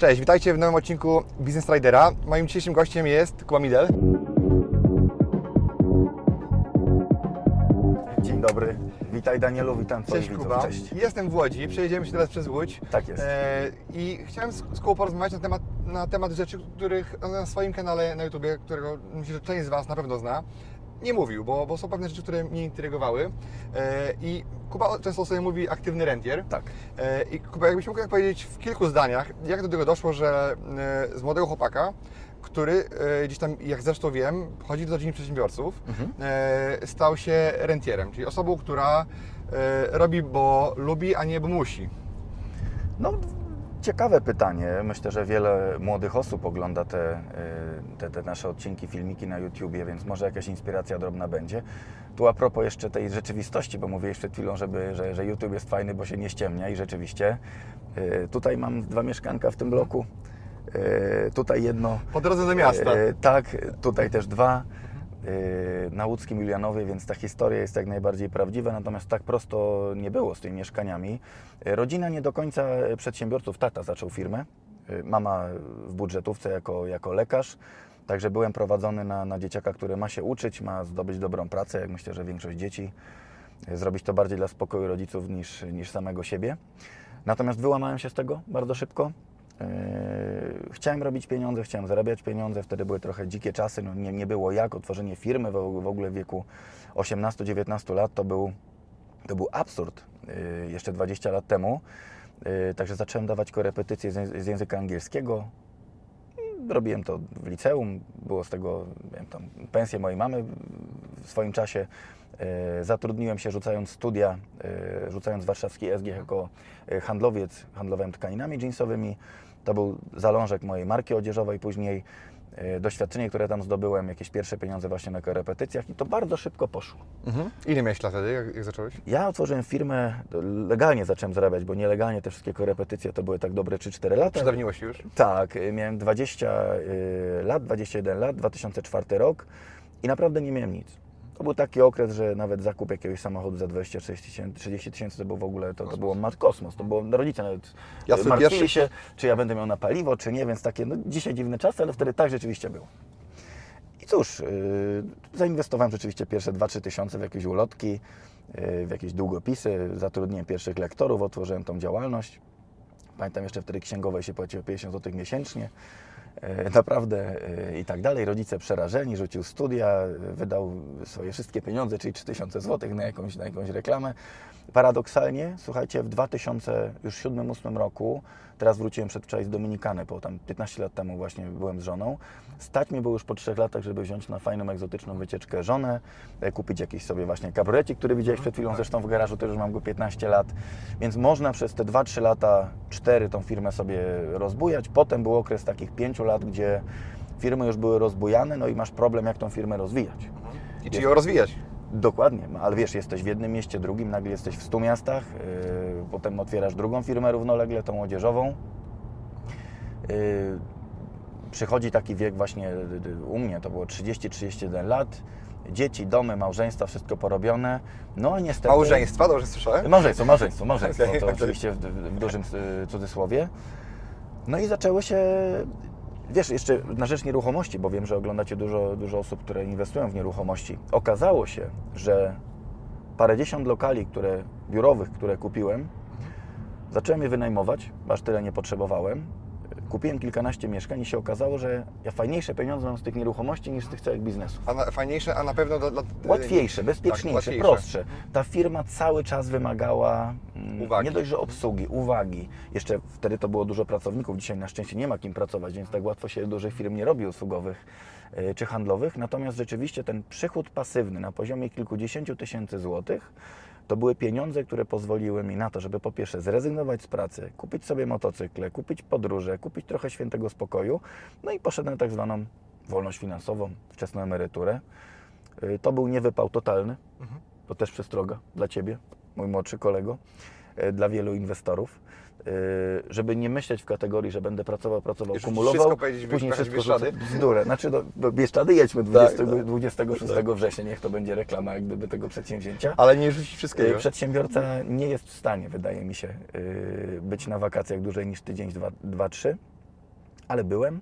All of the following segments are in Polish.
Cześć, witajcie w nowym odcinku Business Ridera. Moim dzisiejszym gościem jest Kuba Midel. Dzień dobry. Witaj Danielu, witam Twoich Cześć widzów. Kuba. Cześć. Jestem w Łodzi, przejedziemy się teraz przez Łódź. Tak jest. E, I chciałem z, z Kubą porozmawiać na temat, na temat rzeczy, których na swoim kanale na YouTubie, którego myślę, że część z Was na pewno zna, nie mówił, bo, bo są pewne rzeczy, które mnie intrygowały. E, I Kuba często sobie mówi aktywny rentier. Tak. E, I Kuba, jakbyś mógł powiedzieć w kilku zdaniach, jak do tego doszło, że e, z młodego chłopaka, który gdzieś tam, jak zresztą wiem, chodzi do rodziny przedsiębiorców, Mhm. stał się rentierem, czyli osobą, która robi, bo lubi, a nie bo musi. No, ciekawe pytanie. Myślę, że wiele młodych osób ogląda te, y, te, te nasze odcinki, filmiki na YouTubie, więc może jakaś inspiracja drobna będzie. Tu a propos jeszcze tej rzeczywistości, bo mówiłeś przed chwilą, żeby, że, że YouTube jest fajny, bo się nie ściemnia i rzeczywiście. y, Tutaj mam dwa mieszkanka w tym bloku. y, Tutaj jedno Po drodze do miasta. Tak, tutaj też dwa. E, Na łódzkim Julianowie, więc ta historia jest jak najbardziej prawdziwa, natomiast tak prosto nie było z tymi mieszkaniami. E, Rodzina nie do końca przedsiębiorców, tata zaczął firmę, e, mama w budżetówce jako, jako lekarz, także byłem prowadzony na, na dzieciaka, który ma się uczyć, ma zdobyć dobrą pracę, jak myślę, że większość dzieci, zrobić to bardziej dla spokoju rodziców niż, niż samego siebie. Natomiast wyłamałem się z tego bardzo szybko. Yy, Chciałem robić pieniądze, chciałem zarabiać pieniądze. Wtedy były trochę dzikie czasy, no nie, nie było jak. Otworzenie firmy w, ogóle w wieku 18-19 lat to był, to był absurd yy, jeszcze 20 lat temu. Yy, Także zacząłem dawać korepetycje z, języ- z języka angielskiego. Robiłem to w liceum, było z tego wiem, tam, pensję mojej mamy w swoim czasie. E, Zatrudniłem się rzucając studia, e, rzucając warszawski SG jako e, handlowiec, handlowałem tkaninami jeansowymi. To był zalążek mojej marki odzieżowej później. e, Doświadczenie, które tam zdobyłem, jakieś pierwsze pieniądze właśnie na korepetycjach i to bardzo szybko poszło. Mhm. Ile miałeś lat wtedy, jak, jak zacząłeś? Ja otworzyłem firmę, legalnie zacząłem zarabiać, bo nielegalnie te wszystkie korepetycje to były tak dobre 3-4 lata. Przedawniło się już? Tak, y, miałem 20 y, lat, 21 lat, 2004 rok i naprawdę nie miałem nic. To był taki okres, że nawet zakup jakiegoś samochodu za 26 tysięcy, 30 tysięcy to był w ogóle, to, to było mat kosmos. To było, rodzice nawet Ja martwili pierwszy- się, czy ja będę miał na paliwo, czy nie, więc takie, no dzisiaj dziwne czasy, ale wtedy tak rzeczywiście było. I cóż, yy, zainwestowałem rzeczywiście pierwsze 2-3 tysiące w jakieś ulotki, yy, w jakieś długopisy, zatrudniłem pierwszych lektorów, otworzyłem tą działalność. Pamiętam jeszcze wtedy księgowej się płaciło 50 zł miesięcznie. E, Naprawdę e, i tak dalej. Rodzice przerażeni, rzucił studia, e, wydał swoje wszystkie pieniądze, czyli 3000 zł na jakąś, na jakąś reklamę. Paradoksalnie, słuchajcie, w 2007-2008 roku, teraz wróciłem przedwczoraj z Dominikany, bo tam 15 lat temu właśnie byłem z żoną. Stać mi było już po 3 latach, żeby wziąć na fajną, egzotyczną wycieczkę żonę, e, kupić jakiś sobie właśnie kabriolecik, który widziałeś przed chwilą zresztą w garażu, też już mam go 15 lat. Więc można przez te 2-3 lata, 4 tą firmę sobie rozbujać. Potem był okres takich 5 lat, gdzie firmy już były rozbujane, no i masz problem, jak tą firmę rozwijać. I czy ją rozwijać? Dokładnie, no, ale wiesz, jesteś w jednym mieście, drugim, nagle jesteś w 100 miastach, yy, potem otwierasz drugą firmę równolegle, tą odzieżową. Yy, przychodzi taki wiek właśnie y, y, u mnie, to było 30-31 lat, dzieci, domy, małżeństwa, wszystko porobione. No niestety... Małżeństwa, dobrze słyszałem? Małżeństwo, małżeństwo, małżeństwo, Okej, to oczywiście w, w dużym y, cudzysłowie. No i zaczęły się, wiesz, jeszcze na rzecz nieruchomości, bo wiem, że oglądacie dużo, dużo osób, które inwestują w nieruchomości. Okazało się, że parędziesiąt lokali, które, biurowych, które kupiłem, zacząłem je wynajmować, aż tyle nie potrzebowałem. Kupiłem kilkanaście mieszkań i się okazało, że ja fajniejsze pieniądze mam z tych nieruchomości niż z tych całych biznesów. A na, fajniejsze, a na pewno dla... dla Łatwiejsze, bezpieczniejsze, tak, łatwiejsze. prostsze. Ta firma cały czas wymagała mm, Uwagi. nie dość, że obsługi, uwagi. Jeszcze wtedy to było dużo pracowników, dzisiaj na szczęście nie ma kim pracować, więc tak łatwo się dużych firm nie robi usługowych y, czy handlowych. Natomiast rzeczywiście ten przychód pasywny na poziomie kilkudziesięciu tysięcy złotych to były pieniądze, które pozwoliły mi na to, żeby po pierwsze zrezygnować z pracy, kupić sobie motocykle, kupić podróże, kupić trochę świętego spokoju, no i poszedłem na tak zwaną wolność finansową, wczesną emeryturę. Y, To był niewypał totalny, to też przestroga dla Ciebie, mój młodszy kolego, y, dla wielu inwestorów, żeby nie myśleć w kategorii, że będę pracował, pracował, Już kumulował, wszystko później wszystko rzucę- bzdurę. Znaczy do, do Bieszczady jedźmy 20, tak. 26 września, niech to będzie reklama jak gdyby tego przedsięwzięcia. Ale nie rzucić Y, wszystkiego. Przedsiębiorca nie jest w stanie, wydaje mi się, y, być na wakacjach dłużej niż tydzień, dwa, dwa trzy, ale byłem.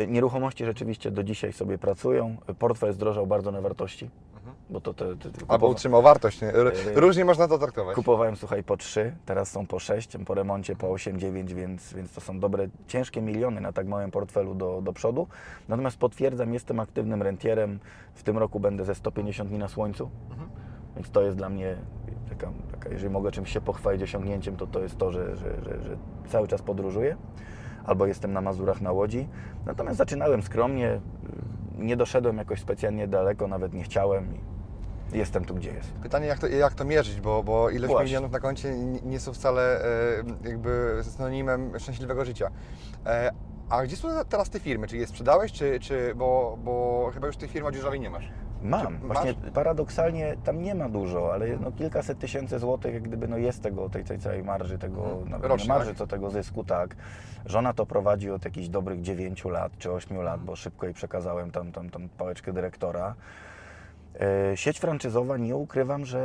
Y, Nieruchomości rzeczywiście do dzisiaj sobie pracują. Portfel zdrożał bardzo na wartości, bo to te, te, te Albo kupowa- utrzymał wartość. Nie? Y, Różnie można to traktować. Kupowałem, słuchaj, po 3, teraz są po 6, po remoncie po 8-9, więc, więc to są dobre, ciężkie miliony na tak małym portfelu do, do przodu. Natomiast potwierdzam, jestem aktywnym rentierem. W tym roku będę ze 150 dni na słońcu, więc to jest dla mnie taka, taka jeżeli mogę czymś się pochwalić osiągnięciem, to to jest to, że, że, że, że cały czas podróżuję. Albo jestem na Mazurach na Łodzi. Natomiast zaczynałem skromnie, nie doszedłem jakoś specjalnie daleko, nawet nie chciałem jestem tu, gdzie jest. Pytanie, jak to, jak to mierzyć, bo, bo ilość Właśnie. milionów na koncie nie- są wcale e, jakby synonimem szczęśliwego życia. E, a gdzie są teraz te firmy? Czy je sprzedałeś, czy, czy bo, bo chyba już tej firmy odzieżowej nie masz? Mam. Czy Właśnie masz? paradoksalnie tam nie ma dużo, ale no kilkaset tysięcy złotych jak gdyby no jest tego, tej, tej całej marży, tego, Mhm. nawet Rocznie, nie marży, tak? co tego zysku, tak. Żona to prowadzi od jakichś dobrych 9 lat czy 8 Mhm. lat, bo szybko jej przekazałem tam, tam, tam pałeczkę dyrektora. E, Sieć franczyzowa, nie ukrywam, że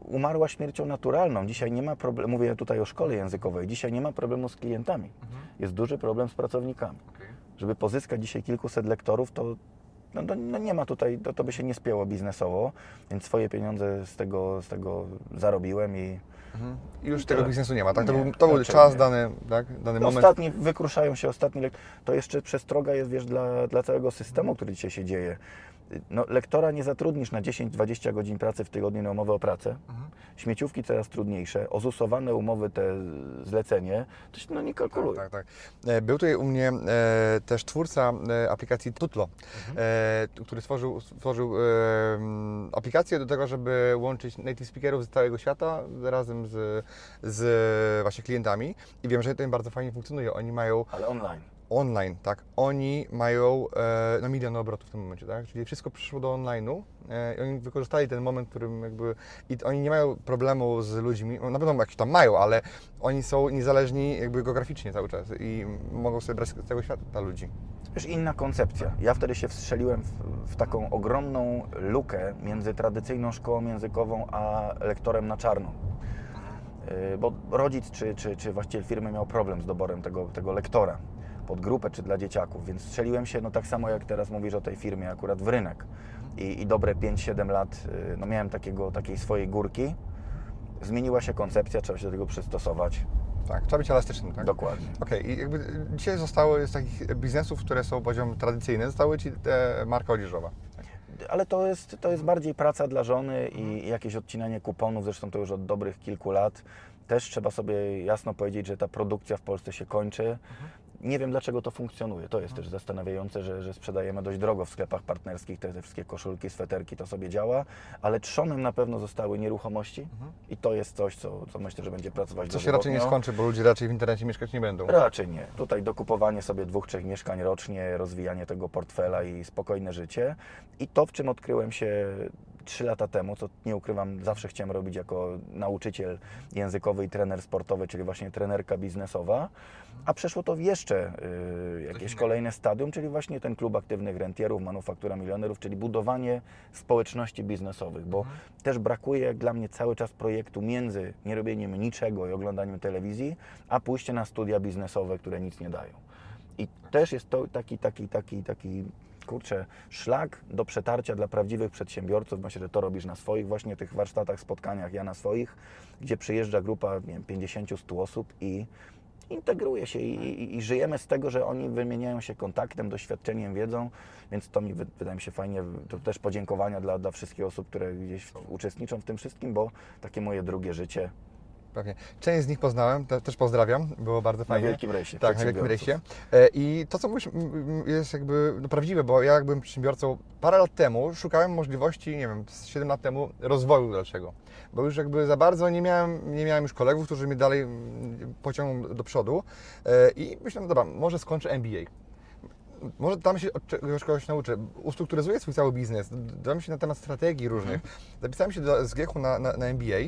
umarła śmiercią naturalną. Dzisiaj nie ma problemu, mówię tutaj o szkole językowej, dzisiaj nie ma problemu z klientami. Mhm. Jest duży problem z pracownikami żeby pozyskać dzisiaj kilkuset lektorów, to no, no, no nie ma tutaj, to, to by się nie spięło biznesowo, więc swoje pieniądze z tego, z tego zarobiłem i Mhm. I już I tego biznesu nie ma, tak? To Nie, był, to był czas nie. dany, tak? Dany no, moment. ostatni, wykruszają się ostatni lek. To jeszcze przestroga jest, wiesz, dla, dla całego systemu, który dzisiaj się dzieje. No, lektora nie zatrudnisz na 10-20 godzin pracy w tygodniu na umowę o pracę. Mhm. Śmieciówki coraz trudniejsze, ozusowane umowy, te zlecenie, to się no, nie kalkuluje. Tak, tak. E, Był tutaj u mnie e, też twórca e, aplikacji Tutlo, e, który stworzył, stworzył e, aplikację do tego, żeby łączyć native speakerów z całego świata razem z, z właśnie klientami i wiem, że to im bardzo fajnie funkcjonuje. Oni mają Ale online. Online, tak, oni mają e, no, milion obrotów w tym momencie, tak, czyli wszystko przyszło do online'u e, i oni wykorzystali ten moment, w którym jakby, i oni nie mają problemu z ludźmi, no, na pewno jakieś tam mają, ale oni są niezależni jakby geograficznie cały czas i mogą sobie brać z całego świata ludzi. Też inna koncepcja. Ja wtedy się wstrzeliłem w, w taką ogromną lukę między tradycyjną szkołą językową a lektorem na czarno. Yy, Bo rodzic czy, czy, czy właściciel firmy miał problem z doborem tego, tego lektora pod grupę czy dla dzieciaków, więc strzeliłem się, no tak samo jak teraz mówisz o tej firmie, akurat w rynek. I, i dobre 5-7 lat yy, no miałem takiego, takiej swojej górki. Zmieniła się koncepcja, trzeba się do tego przystosować. Tak, trzeba być elastycznym, tak? Dokładnie. Okej, i jakby dzisiaj zostało z takich biznesów, które są poziom tradycyjny, zostały Ci marka odzieżowa. Ale to jest, to jest bardziej praca dla żony i jakieś odcinanie kuponów, zresztą to już od dobrych kilku lat. Też trzeba sobie jasno powiedzieć, że ta produkcja w Polsce się kończy. Nie wiem dlaczego to funkcjonuje. To jest też zastanawiające, że, że sprzedajemy dość drogo w sklepach partnerskich te, te wszystkie koszulki, sweterki, to sobie działa, ale trzonem na pewno zostały nieruchomości i to jest coś, co, co myślę, że będzie pracować Co się raczej nie skończy, bo ludzie raczej w internecie mieszkać nie będą. Raczej nie. Tutaj dokupowanie sobie dwóch, trzech mieszkań rocznie, rozwijanie tego portfela i spokojne życie. I to, w czym odkryłem się trzy lata temu, co nie ukrywam, zawsze chciałem robić jako nauczyciel językowy i trener sportowy, czyli właśnie trenerka biznesowa, a przeszło to w jeszcze y, jakieś kolejne stadium, czyli właśnie ten klub aktywnych rentierów, manufaktura milionerów, czyli budowanie społeczności biznesowych, bo też brakuje jak dla mnie cały czas projektu między nierobieniem niczego i oglądaniem telewizji, a pójście na studia biznesowe, które nic nie dają. I też jest to taki, taki, taki, taki, kurczę, szlak do przetarcia dla prawdziwych przedsiębiorców. Myślę, że to robisz na swoich właśnie tych warsztatach, spotkaniach, ja na swoich, gdzie przyjeżdża grupa, nie wiem, 50-100 osób i integruje się i, i, i żyjemy z tego, że oni wymieniają się kontaktem, doświadczeniem, wiedzą, więc to mi wy- wydaje mi się fajnie, to też podziękowania dla, dla wszystkich osób, które gdzieś uczestniczą w tym wszystkim, bo takie moje drugie życie, Pewnie. Część z nich poznałem, te, też pozdrawiam, było bardzo Na fajnie. wielkim rejsie. Tak, na wielkim rejsie. E, I to, co mówisz, jest jakby no, prawdziwe, bo ja jak byłem przedsiębiorcą parę lat temu, szukałem możliwości, nie wiem, z 7 lat temu rozwoju dalszego. Bo już jakby za bardzo nie miałem, nie miałem już kolegów, którzy mnie dalej pociągną do przodu. E, I myślałem, dobra, może skończę MBA. Może tam się od czegoś kogoś nauczę. Ustrukturyzuję swój cały biznes, dam się na temat strategii różnych. Zapisałem się do SGH na, na, na MBA.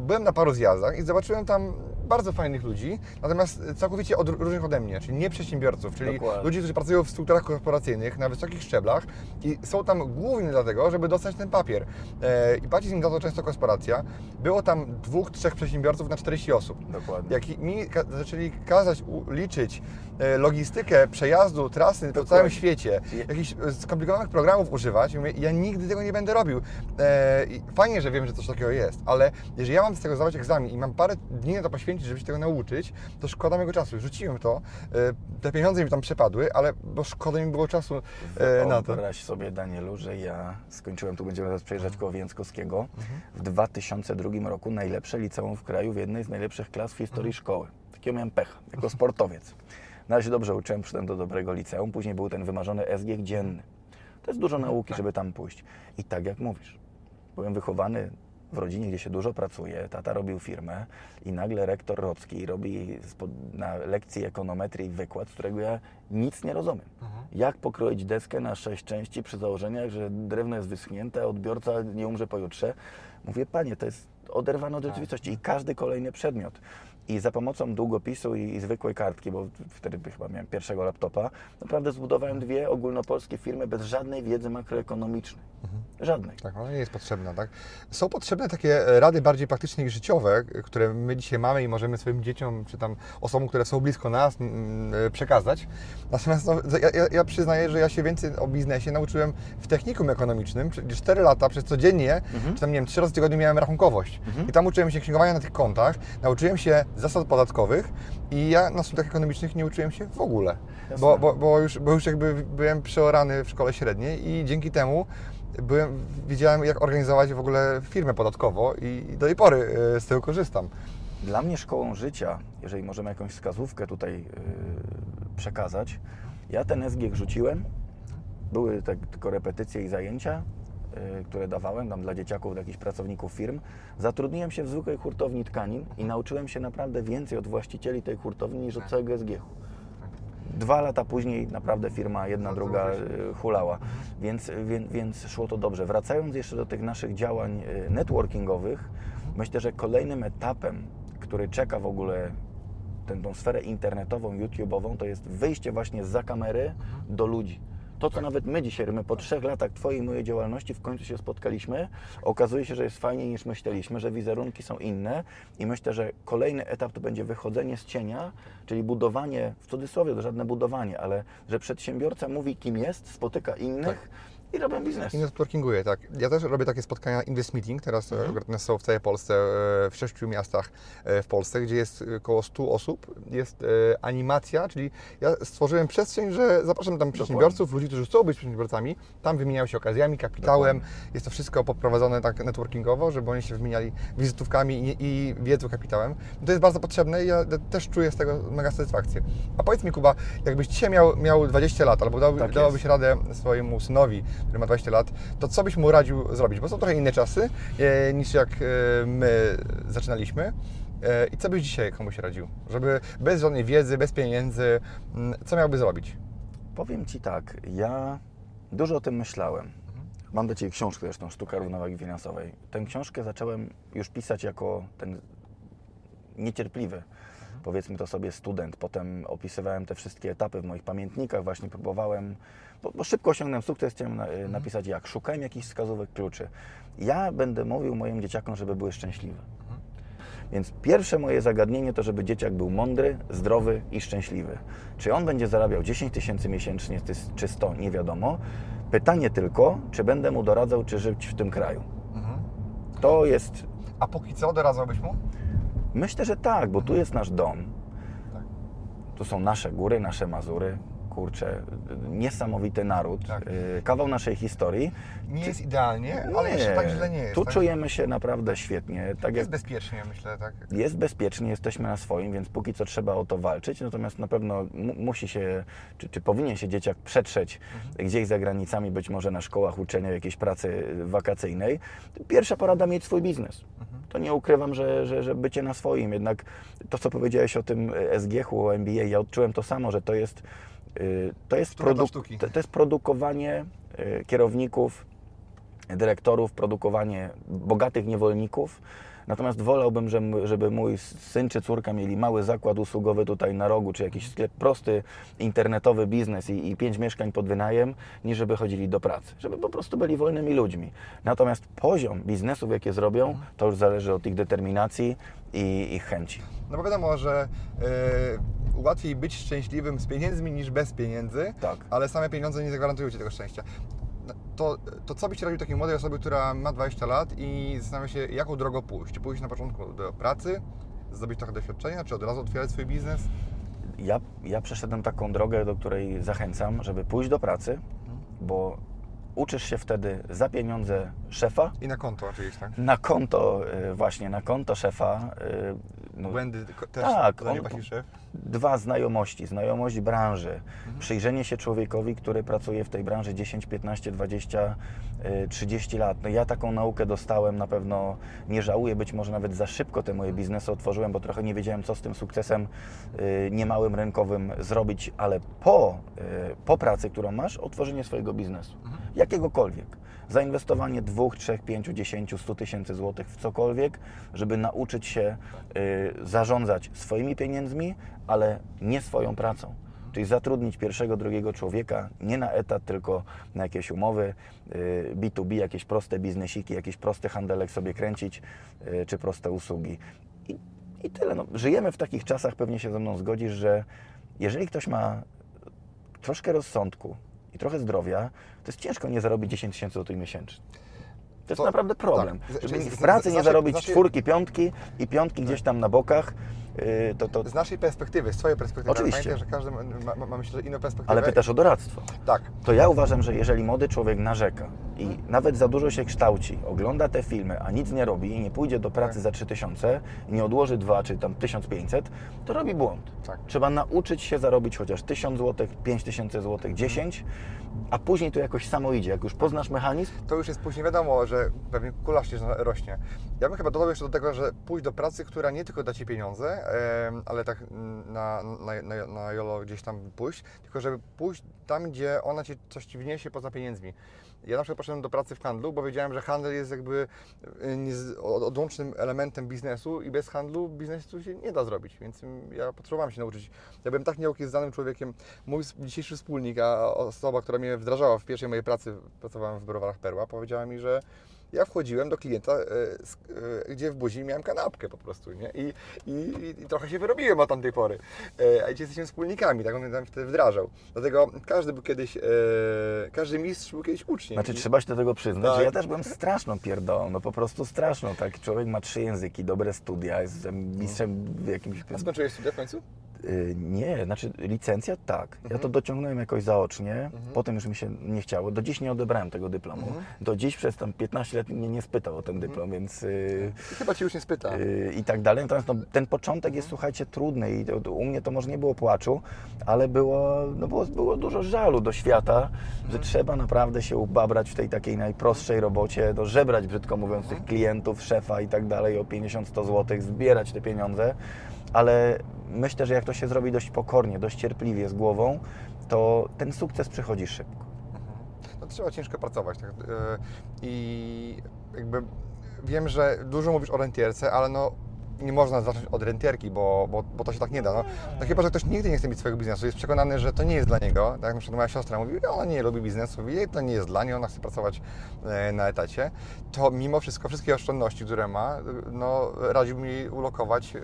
Byłem na paru zjazdach i zobaczyłem tam bardzo fajnych ludzi, natomiast całkowicie od, różnych ode mnie, czyli nie przedsiębiorców, czyli Dokładnie. ludzi, którzy pracują w strukturach korporacyjnych na wysokich szczeblach i są tam głównie dlatego, żeby dostać ten papier. E, I płaci im za to często korporacja. Było tam dwóch, trzech przedsiębiorców na 40 osób. Dokładnie. Jak mi ka- zaczęli kazać liczyć e, logistykę przejazdu, trasy po Dokładnie. całym świecie, jakichś e, skomplikowanych programów używać, mówię, ja nigdy tego nie będę robił. E, fajnie, że wiem, że coś takiego jest, ale jeżeli ja mam z tego zdawać egzamin i mam parę dni na to poświęcić, żeby się tego nauczyć, to szkoda mojego czasu. Rzuciłem to, e, te pieniądze mi tam przepadły, ale bo szkoda mi było czasu e, na to. Wyobraź sobie, Danielu, że ja skończyłem, tu będziemy teraz przejeżdżać koło Więckowskiego, w 2002 roku najlepsze liceum w kraju w jednej z najlepszych klas w historii szkoły. Takiego miałem pecha, jako sportowiec. Na razie dobrze uczyłem, przyszedłem do dobrego liceum, później był ten wymarzony SG dzienny. To jest dużo nauki, żeby tam pójść. I tak jak mówisz, byłem wychowany w rodzinie, gdzie się dużo pracuje, tata robił firmę i nagle rektor Robski robi na lekcji ekonometrii wykład, z którego ja nic nie rozumiem. Jak pokroić deskę na sześć części przy założeniach, że drewno jest wyschnięte, odbiorca nie umrze pojutrze? Mówię, panie, to jest oderwane od rzeczywistości i każdy kolejny przedmiot. I za pomocą długopisu i, i zwykłej kartki, bo wtedy chyba miałem pierwszego laptopa, naprawdę zbudowałem dwie ogólnopolskie firmy bez żadnej wiedzy makroekonomicznej. Żadnej. Tak, ona nie jest potrzebna, tak? Są potrzebne takie rady bardziej praktyczne i życiowe, które my dzisiaj mamy i możemy swoim dzieciom, czy tam osobom, które są blisko nas, mm, e, przekazać. Natomiast no, ja, ja, przyznaję, że ja się więcej o biznesie nauczyłem w technikum ekonomicznym. 4 lata przez codziennie, czy tam nie wiem, 3 razy w tygodniu miałem rachunkowość. I tam uczyłem się księgowania na tych kontach, nauczyłem się zasad podatkowych i ja na studiach ekonomicznych nie uczyłem się w ogóle. Bo, bo, bo, już, bo już jakby byłem przeorany w szkole średniej i dzięki temu byłem, wiedziałem jak organizować w ogóle firmę podatkowo i i do tej pory e, z tego korzystam. Dla mnie szkołą życia, jeżeli możemy jakąś wskazówkę tutaj yy, przekazać, ja ten SG rzuciłem. Były tak, tylko repetycje i zajęcia, które dawałem tam dla dzieciaków, dla jakichś pracowników firm. Zatrudniłem się w zwykłej hurtowni tkanin i nauczyłem się naprawdę więcej od właścicieli tej hurtowni niż od całego SG. Dwa lata później naprawdę firma jedna, druga y, hulała, więc, więc, więc szło to dobrze. Wracając jeszcze do tych naszych działań y, networkingowych, myślę, że kolejnym etapem, który czeka w ogóle tę, tą sferę internetową, YouTube'ową, to jest wyjście właśnie za kamery do ludzi. To, co nawet my dzisiaj, my po trzech latach Twojej mojej działalności w końcu się spotkaliśmy, okazuje się, że jest fajniej niż myśleliśmy, że wizerunki są inne i myślę, że kolejny etap to będzie wychodzenie z cienia, czyli budowanie, w cudzysłowie to żadne budowanie, ale że przedsiębiorca mówi kim jest, spotyka innych i robią biznes. I networkinguję, tak. Ja też robię takie spotkania Invest Meeting, teraz mhm. akurat one są w całej Polsce, e, w sześciu miastach e, w Polsce, gdzie jest około 100 osób. Jest e, animacja, czyli ja stworzyłem przestrzeń, że zapraszam tam przedsiębiorców, ludzi, którzy chcą być przedsiębiorcami, tam wymieniają się okazjami, kapitałem. Jest to wszystko poprowadzone tak networkingowo, żeby oni się wymieniali wizytówkami i, i wiedzą kapitałem. To jest bardzo potrzebne i ja też czuję z tego mega satysfakcję. A powiedz mi Kuba, jakbyś dzisiaj miał, miał 20 lat, albo dał, Tak dałabyś radę swojemu synowi, który ma 20 lat, to co byś mu radził zrobić? Bo są trochę inne czasy e, niż jak e, my zaczynaliśmy. E, I co byś dzisiaj komuś radził? Żeby bez żadnej wiedzy, bez pieniędzy, mm, co miałby zrobić? Powiem Ci tak, ja dużo o tym myślałem. Mam do Ciebie książkę zresztą, Sztuka Równowagi Finansowej. Tę książkę zacząłem już pisać jako ten niecierpliwy, powiedzmy to sobie, student. Potem opisywałem te wszystkie etapy w moich pamiętnikach, właśnie próbowałem, bo, szybko osiągnąłem sukces, chciałem na, napisać jak. Szukałem jakichś wskazówek kluczy. Ja będę mówił moim dzieciakom, żeby były szczęśliwe. Więc pierwsze moje zagadnienie to, żeby dzieciak był mądry, zdrowy i szczęśliwy. Czy on będzie zarabiał 10 tysięcy miesięcznie, czy 100, nie wiadomo. Pytanie tylko, czy będę mu doradzał, czy żyć w tym kraju. To jest, A póki co doradzałbyś mu? myślę, że tak, bo tu jest nasz dom. Tak. Tu są nasze góry, nasze Mazury. Kurczę, niesamowity naród, Tak. y, kawał naszej historii. Nie jest idealnie, ale Nie, jeszcze tak źle nie jest. Tu tak? czujemy się naprawdę świetnie. Tak jak Jest bezpiecznie, myślę, tak. jest bezpiecznie, jesteśmy na swoim, więc póki co trzeba o to walczyć. Natomiast na pewno mu, musi się, czy, czy powinien się dzieciak przetrzeć gdzieś za granicami, być może na szkołach uczenia jakiejś pracy wakacyjnej. Pierwsza porada mieć swój biznes. To nie ukrywam, że, że, że bycie na swoim. Jednak to, co powiedziałeś o tym SGH-u, o MBA, ja odczułem to samo, że to jest, y, to jest, produ- to jest produkowanie y, kierowników, dyrektorów, produkowanie bogatych niewolników. Natomiast wolałbym, żeby, mój syn czy córka mieli mały zakład usługowy tutaj na rogu, czy jakiś sklep, prosty internetowy biznes i, i pięć mieszkań pod wynajem, niż żeby chodzili do pracy. Żeby po prostu byli wolnymi ludźmi. Natomiast poziom biznesów, jakie zrobią, to już zależy od ich determinacji i ich chęci. No bo wiadomo, że e, łatwiej być szczęśliwym z pieniędzmi niż bez pieniędzy, Tak. ale same pieniądze nie zagwarantują Ci tego szczęścia. To, to co byś radził takiej młodej osobie, która ma 20 lat i zastanawia się, jaką drogą pójść? Czy pójść na początku do pracy, zdobyć trochę doświadczenia, czy od razu otwierać swój biznes? Ja, ja przeszedłem taką drogę, do której zachęcam, żeby pójść do pracy, bo uczysz się wtedy za pieniądze szefa, I na konto oczywiście, tak? na konto, y, właśnie na konto szefa. No, Błędy też Tak, on- dwa znajomości, znajomość branży, Mhm. przyjrzenie się człowiekowi, który pracuje w tej branży 10, 15, 20, y, 30 lat. No ja taką naukę dostałem, na pewno nie żałuję, być może nawet za szybko te moje biznesy otworzyłem, bo trochę nie wiedziałem, co z tym sukcesem y, niemałym rynkowym zrobić, ale po, y, po pracy, którą masz, otworzenie swojego biznesu, Mhm. jakiegokolwiek. Zainwestowanie 2, 3, 5, 10, 100 tysięcy złotych w cokolwiek, żeby nauczyć się y, zarządzać swoimi pieniędzmi, ale nie swoją pracą. Czyli zatrudnić pierwszego, drugiego człowieka nie na etat, tylko na jakieś umowy y, B2B, jakieś proste biznesiki, jakiś prosty handelek sobie kręcić, y, czy proste usługi. I, I tyle. No, żyjemy w takich czasach, pewnie się ze mną zgodzisz, że jeżeli ktoś ma troszkę rozsądku trochę zdrowia, to jest ciężko nie zarobić 10 tysięcy złotych miesięcznie. To jest To- naprawdę problem. tak. Żeby z- w pracy nie naszej- zarobić z naszej- czwórki, piątki i piątki gdzieś tam na bokach, to, to, Z naszej perspektywy, z Twojej perspektywy. Oczywiście. Pamiętaj, że każdy ma, ma, ma myślę, że inną perspektywę. ale pytasz o doradztwo. Tak. To ja uważam, że jeżeli młody człowiek narzeka i nawet za dużo się kształci, ogląda te filmy, a nic nie robi i nie pójdzie do pracy Tak. za 3000 i nie odłoży 2 czy tam 1500, to robi błąd. Tak. Trzeba nauczyć się zarobić chociaż 1000 zł, 5000 zł, 10, a później to jakoś samo idzie. Jak już poznasz mechanizm, to już jest później wiadomo, że pewnie kula się rośnie. Ja bym chyba dodał jeszcze do tego, że pójść do pracy, która nie tylko da Ci pieniądze, ale tak na, na, na, na jolo gdzieś tam pójść, tylko żeby pójść tam, gdzie ona Ci coś Ci wniesie poza pieniędzmi. Ja na przykład poszedłem do pracy w handlu, bo wiedziałem, że handel jest jakby od- odłącznym elementem biznesu i bez handlu biznesu się nie da zrobić, więc ja potrzebowałem się nauczyć. Ja byłem tak nieokieznanym człowiekiem. Mój dzisiejszy wspólnik, a osoba, która mnie wdrażała w pierwszej mojej pracy, pracowałem w browarach Perła, powiedziała mi, że ja wchodziłem do klienta, e, e, gdzie w buzi miałem kanapkę po prostu, nie? I, i, i trochę się wyrobiłem od tamtej pory. E, A dzisiaj jesteśmy wspólnikami, tak on mnie tam wtedy wdrażał. Dlatego każdy był kiedyś, każdy mistrz był kiedyś uczniem. Znaczy I- trzeba się do tego przyznać, Tak. że ja też byłem straszną pierdołą, no po prostu straszną, tak? Człowiek ma trzy języki, dobre studia, jest mistrzem w jakimś... A skończyłeś studia w końcu? Y, Nie, znaczy licencja tak. Ja Mhm. to dociągnąłem jakoś zaocznie, potem już mi się nie chciało. Do dziś nie odebrałem tego dyplomu. Mhm. Do dziś przez tam 15 lat mnie nie spytał o ten dyplom, więc y, I chyba Ci już nie spyta. y, i tak dalej. Natomiast no, ten początek jest, słuchajcie, trudny i to u mnie to może nie było płaczu, ale było, no, było, było dużo żalu do świata, że trzeba naprawdę się ubabrać w tej takiej najprostszej robocie, no, żebrać, brzydko mówiąc, tych klientów, szefa i tak dalej o 50-100 zł, zbierać te pieniądze, ale myślę, że jak to się zrobi dość pokornie, dość cierpliwie z głową, to ten sukces przychodzi szybko. no, trzeba ciężko pracować. Tak? E, I jakby wiem, że dużo mówisz o rentierce, ale no nie można zacząć od rentierki, bo, bo, bo to się tak nie da. No, no chyba, że ktoś nigdy nie chce mieć swojego biznesu, jest przekonany, że to nie jest dla niego. Tak jak na przykład moja siostra mówi, że ona nie lubi biznesu, jej to nie jest dla niej, ona chce pracować e, na etacie. To mimo wszystko, wszystkie oszczędności, które ma, no radziłbym jej ulokować e,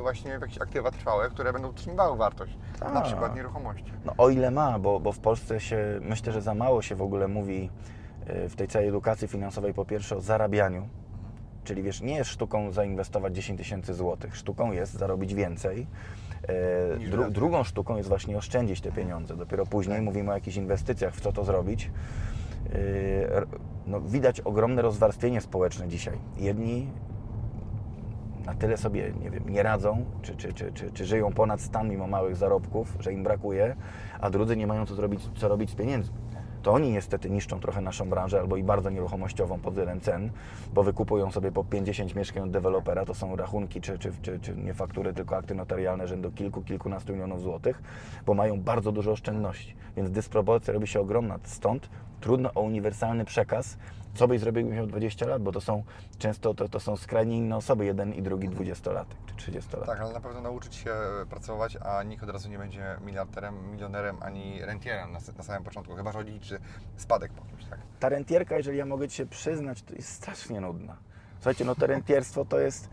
właśnie w jakieś aktywa trwałe, które będą utrzymywały wartość. Na Tak. przykład nieruchomości. No o ile ma, bo, bo w Polsce się, myślę, że za mało się w ogóle mówi y, w tej całej edukacji finansowej po pierwsze o zarabianiu, Czyli wiesz, nie jest sztuką zainwestować 10 tysięcy złotych. Sztuką jest zarobić więcej. E, dru, drugą sztuką jest właśnie oszczędzić te pieniądze. Dopiero później Tak. mówimy o jakichś inwestycjach, w co to zrobić. E, no, widać ogromne rozwarstwienie społeczne dzisiaj. Jedni na tyle sobie, nie wiem, nie radzą, czy, czy, czy, czy, czy żyją ponad stan mimo małych zarobków, że im brakuje, a drudzy nie mają co, zrobić, co robić z pieniędzmi. To oni niestety niszczą trochę naszą branżę, albo i bardzo nieruchomościową pod względem cen, bo wykupują sobie po 50 mieszkań od dewelopera, to są rachunki, czy, czy, czy, czy nie faktury, tylko akty notarialne rzędu kilku, kilkunastu milionów złotych, bo mają bardzo dużo oszczędności. Więc dysproporcja robi się ogromna. Stąd trudno o uniwersalny przekaz, co byś zrobił, gdybyś miał 20 lat, bo to są często to, to są skrajnie inne osoby, jeden i drugi 20-latek czy 30-latek. Tak, ale na pewno nauczyć się pracować, a nikt od razu nie będzie miliarderem, milionerem ani rentierem na, na samym początku, chyba że odliczy spadek po kimś, tak? Ta rentierka, jeżeli ja mogę Ci się przyznać, to jest strasznie nudna. Słuchajcie, no to rentierstwo to jest...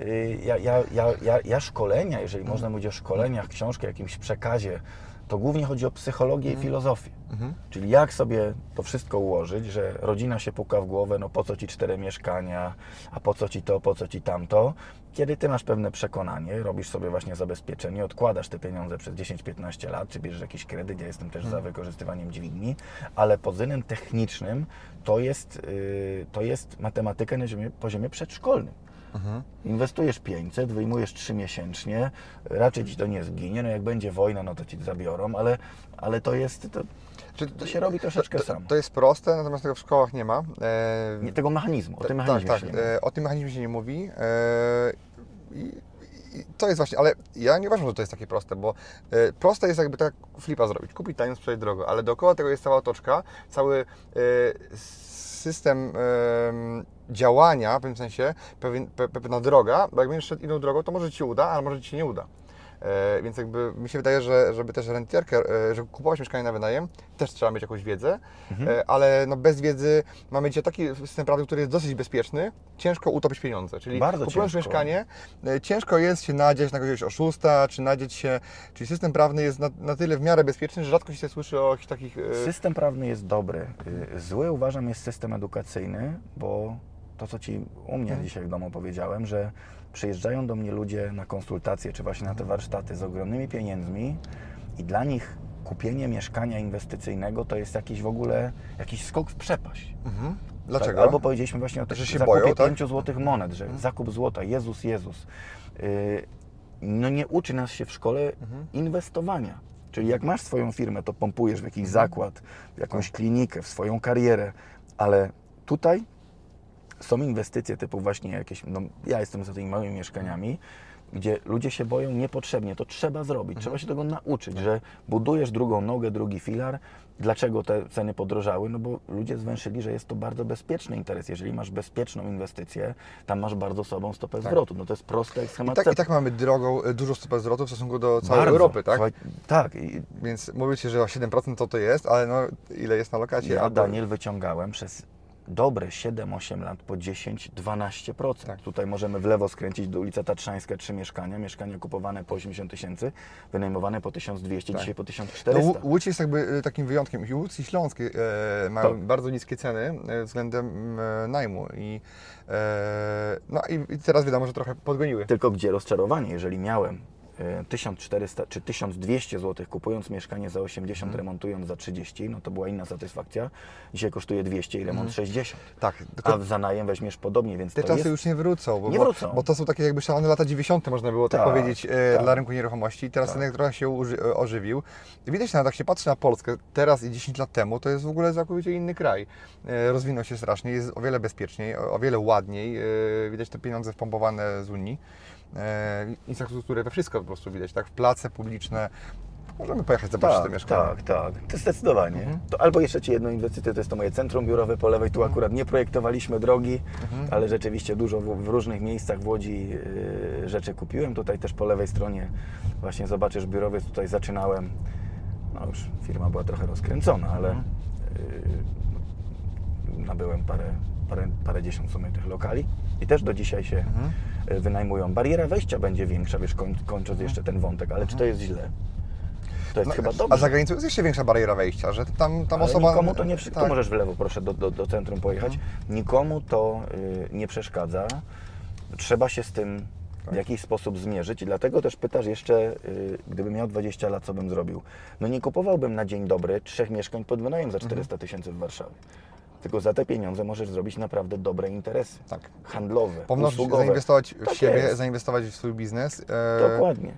yy, Ja, ja, ja, ja, ja szkolenia, jeżeli można mówić o szkoleniach, książki, jakimś przekazie, to głównie chodzi o psychologię i filozofię. Czyli jak sobie to wszystko ułożyć, że rodzina się puka w głowę, no po co Ci cztery mieszkania, a po co Ci to, po co Ci tamto. Kiedy Ty masz pewne przekonanie, robisz sobie właśnie zabezpieczenie, odkładasz te pieniądze przez 10-15 lat, czy bierzesz jakiś kredyt, ja jestem też za wykorzystywaniem dźwigni, ale pod względem technicznym to jest, yy, to jest matematyka na poziomie przedszkolnym. Inwestujesz 500, wyjmujesz 3 miesięcznie, raczej ci to nie zginie, no jak będzie wojna, no to ci zabiorą, ale, ale to jest, to, to się robi troszeczkę to, samo. to jest proste, natomiast tego w szkołach nie ma. E, Nie, tego mechanizmu, o tym tak, mechanizmie tak, się nie mówi. e, o tym mechanizmie się nie mówi. E, i, i to jest właśnie, ale ja nie uważam, że to jest takie proste, bo e, proste jest jakby tak flipa zrobić, kupić tanio, sprzedać drogo, ale dookoła tego jest cała otoczka, cały e, system em, działania, w pewnym sensie, pewien, pe, pewna droga, bo jak będziesz szedł inną drogą, to może Ci się uda, ale może Ci się nie uda. E, więc jakby mi się wydaje, że żeby też rentierkę, e, żeby kupować mieszkanie na wynajem, też trzeba mieć jakąś wiedzę, Mhm. e, ale no bez wiedzy mamy dzisiaj taki system prawny, który jest dosyć bezpieczny, ciężko utopić pieniądze. Czyli Bardzo kupując ciężko. mieszkanie, e, ciężko jest się nadzieć na jakiegoś oszusta, czy nadzieć się, czyli system prawny jest na, na tyle w miarę bezpieczny, że rzadko się słyszy o jakichś takich... e, System prawny jest dobry. Y, Zły uważam jest system edukacyjny, bo to, co Ci u mnie dzisiaj w domu powiedziałem, że przyjeżdżają do mnie ludzie na konsultacje, czy właśnie na te warsztaty z ogromnymi pieniędzmi i dla nich kupienie mieszkania inwestycyjnego to jest jakiś w ogóle, jakiś skok w przepaść. Mhm. Tak, Dlaczego? albo powiedzieliśmy właśnie o tych Że się zakupie boją, tak? 5 złotych monet, że zakup złota, Jezus, Jezus. Yy, no nie uczy nas się w szkole Mhm. inwestowania. Czyli jak masz swoją firmę, to pompujesz w jakiś zakład, w jakąś klinikę, w swoją karierę, ale tutaj są inwestycje typu właśnie jakieś, no ja jestem za tymi małymi mieszkaniami, gdzie ludzie się boją niepotrzebnie, to trzeba zrobić, trzeba się tego nauczyć, że budujesz drugą nogę, drugi filar. Dlaczego te ceny podrożały? No bo ludzie zwęszyli, że jest to bardzo bezpieczny interes. Jeżeli masz bezpieczną inwestycję, tam masz bardzo słabą stopę zwrotu. No to jest proste jak I schemat tak, I tak mamy drogą, e, dużo stopę zwrotu w stosunku do całej Bardzo. Europy, tak? Słuchaj, tak. I Więc mówicie, że o 7% to to jest, ale no ile jest na lokacie? Ja, Albo- Daniel, wyciągałem przez dobre 7-8 lat po 10-12%. Tak. Tutaj możemy w lewo skręcić do ulica Tatrzańska, trzy mieszkania, mieszkania kupowane po 80 tysięcy, wynajmowane po 1200, Tak. dzisiaj po No, 1400. Łó- Łódź jest jakby e, takim wyjątkiem. I Łódź i Śląsk e, mają Tak. bardzo niskie ceny e, względem e, najmu. I, e, no i, teraz wiadomo, że trochę podgoniły. Tylko gdzie rozczarowanie, jeżeli miałem e, 1400 czy 1200 zł kupując mieszkanie za 80, Mhm. remontując za 30, no to była inna satysfakcja. Dzisiaj kosztuje 200 i remont 60. Tak, A tylko w zanajem weźmiesz podobnie, więc te czasy jest... już nie wrócą. Bo, Nie bo- wrócą. Bo to są takie jakby szalone lata 90. można było tak, Tak, powiedzieć e, tak. dla rynku nieruchomości. Teraz Tak. rynek trochę się uży, e, ożywił. Widać nawet, jak się patrzy na Polskę teraz i 10 lat temu, to jest w ogóle całkowicie inny kraj. E, Rozwinął się strasznie, jest o wiele bezpieczniej, o wiele ładniej. E, Widać te pieniądze wpompowane z Unii. E, Infrastrukturę we wszystko po prostu widać, tak? W place publiczne. Możemy pojechać zobaczyć Tak, mieszkania. tak, tak. To zdecydowanie. Mhm. To albo jeszcze Ci jedną inwestycję, to jest to moje centrum biurowe po lewej. Tu akurat nie projektowaliśmy drogi, Mhm. ale rzeczywiście dużo w, w różnych miejscach w Łodzi yy, rzeczy kupiłem. Tutaj też po lewej stronie właśnie zobaczysz biurowiec, tutaj zaczynałem. No już firma była trochę rozkręcona, ale Mhm. yy, nabyłem parę, parę, parę dziesiąt w sumie tych lokali i też do dzisiaj się Mhm. yy, wynajmują. Bariera wejścia będzie większa, wiesz, koń, kończąc jeszcze ten wątek, ale czy to Mhm. jest źle? To jest No, chyba A dobrze. za granicą jest jeszcze większa bariera wejścia, że tam, tam Ale osoba... nikomu to nie tak. Tu możesz w lewo, proszę, do, do, do centrum pojechać. Mhm. Nikomu to y, nie przeszkadza. Trzeba się z tym Tak. w jakiś sposób zmierzyć i dlatego też pytasz jeszcze, y, gdybym miał 20 lat, co bym zrobił. No nie kupowałbym na dzień dobry trzech mieszkań pod wynajem za 400 Mhm. tysięcy w Warszawie. Tylko za te pieniądze możesz zrobić naprawdę dobre interesy. Tak. Handlowe, Pomnożyć, usługowe. zainwestować w Tak siebie, jest. zainwestować w swój biznes. e, Dokładnie.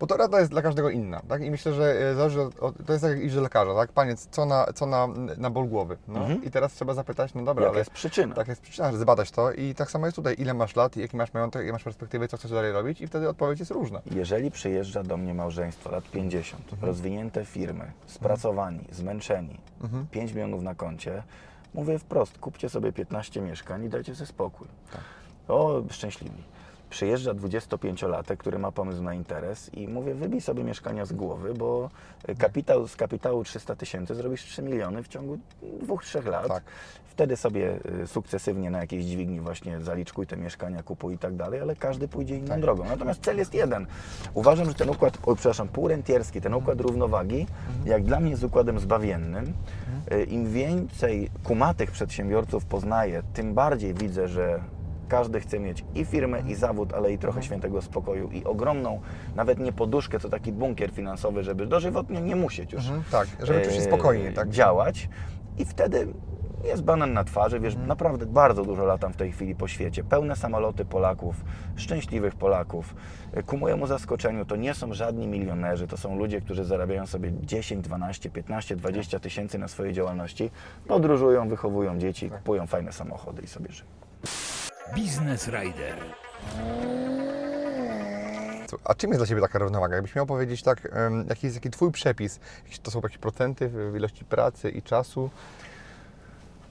Bo to rada jest dla każdego inna, tak? I myślę, że e, zależy od, to jest tak jak iść do lekarza, tak? Panie, co na, co na, na ból głowy? No Mhm. i teraz trzeba zapytać, no dobra, Jaka jest przyczyna? tak jest przyczyna, że zbadać to i tak samo jest tutaj, ile masz lat, jaki masz majątek, jakie masz perspektywy, co chcesz dalej robić i wtedy odpowiedź jest różna. Jeżeli przyjeżdża do mnie małżeństwo lat 50, Mhm. rozwinięte firmy, spracowani, zmęczeni, Mhm. 5 milionów na koncie, mówię wprost, kupcie sobie 15 mieszkań i dajcie sobie spokój. Tak. O, szczęśliwi. Przyjeżdża 25-latek, który ma pomysł na interes i mówię, wybij sobie mieszkania z głowy, bo kapitał, z kapitału 300 tysięcy zrobisz 3 miliony w ciągu 2-3 lat. Tak. Wtedy sobie y, sukcesywnie na jakiejś dźwigni właśnie zaliczkuj te mieszkania, kupuj i tak dalej, ale każdy pójdzie inną Tak. drogą. Natomiast cel jest jeden. Uważam, że ten układ, oj, przepraszam, półrentierski, ten układ równowagi, jak dla mnie jest układem zbawiennym. Y, Im więcej kumatych przedsiębiorców poznaję, tym bardziej widzę, że każdy chce mieć i firmę, i zawód, ale i trochę świętego spokoju i ogromną, nawet nie poduszkę, to taki bunkier finansowy, żeby dożywotnie nie musieć już Mhm, tak, żeby czuć się e, spokojnie, tak? działać i wtedy jest banan na twarzy, wiesz, naprawdę bardzo dużo latam w tej chwili po świecie, pełne samoloty Polaków, szczęśliwych Polaków. Ku mojemu zaskoczeniu to nie są żadni milionerzy, to są ludzie, którzy zarabiają sobie 10, 12, 15, 20 tysięcy na swojej działalności, podróżują, wychowują dzieci, kupują fajne samochody i sobie żyją. Business Rider. A czym jest dla Ciebie taka równowaga? Jakbyś miał powiedzieć tak, jaki jest taki Twój przepis? Jakieś To są jakieś procenty w ilości pracy i czasu?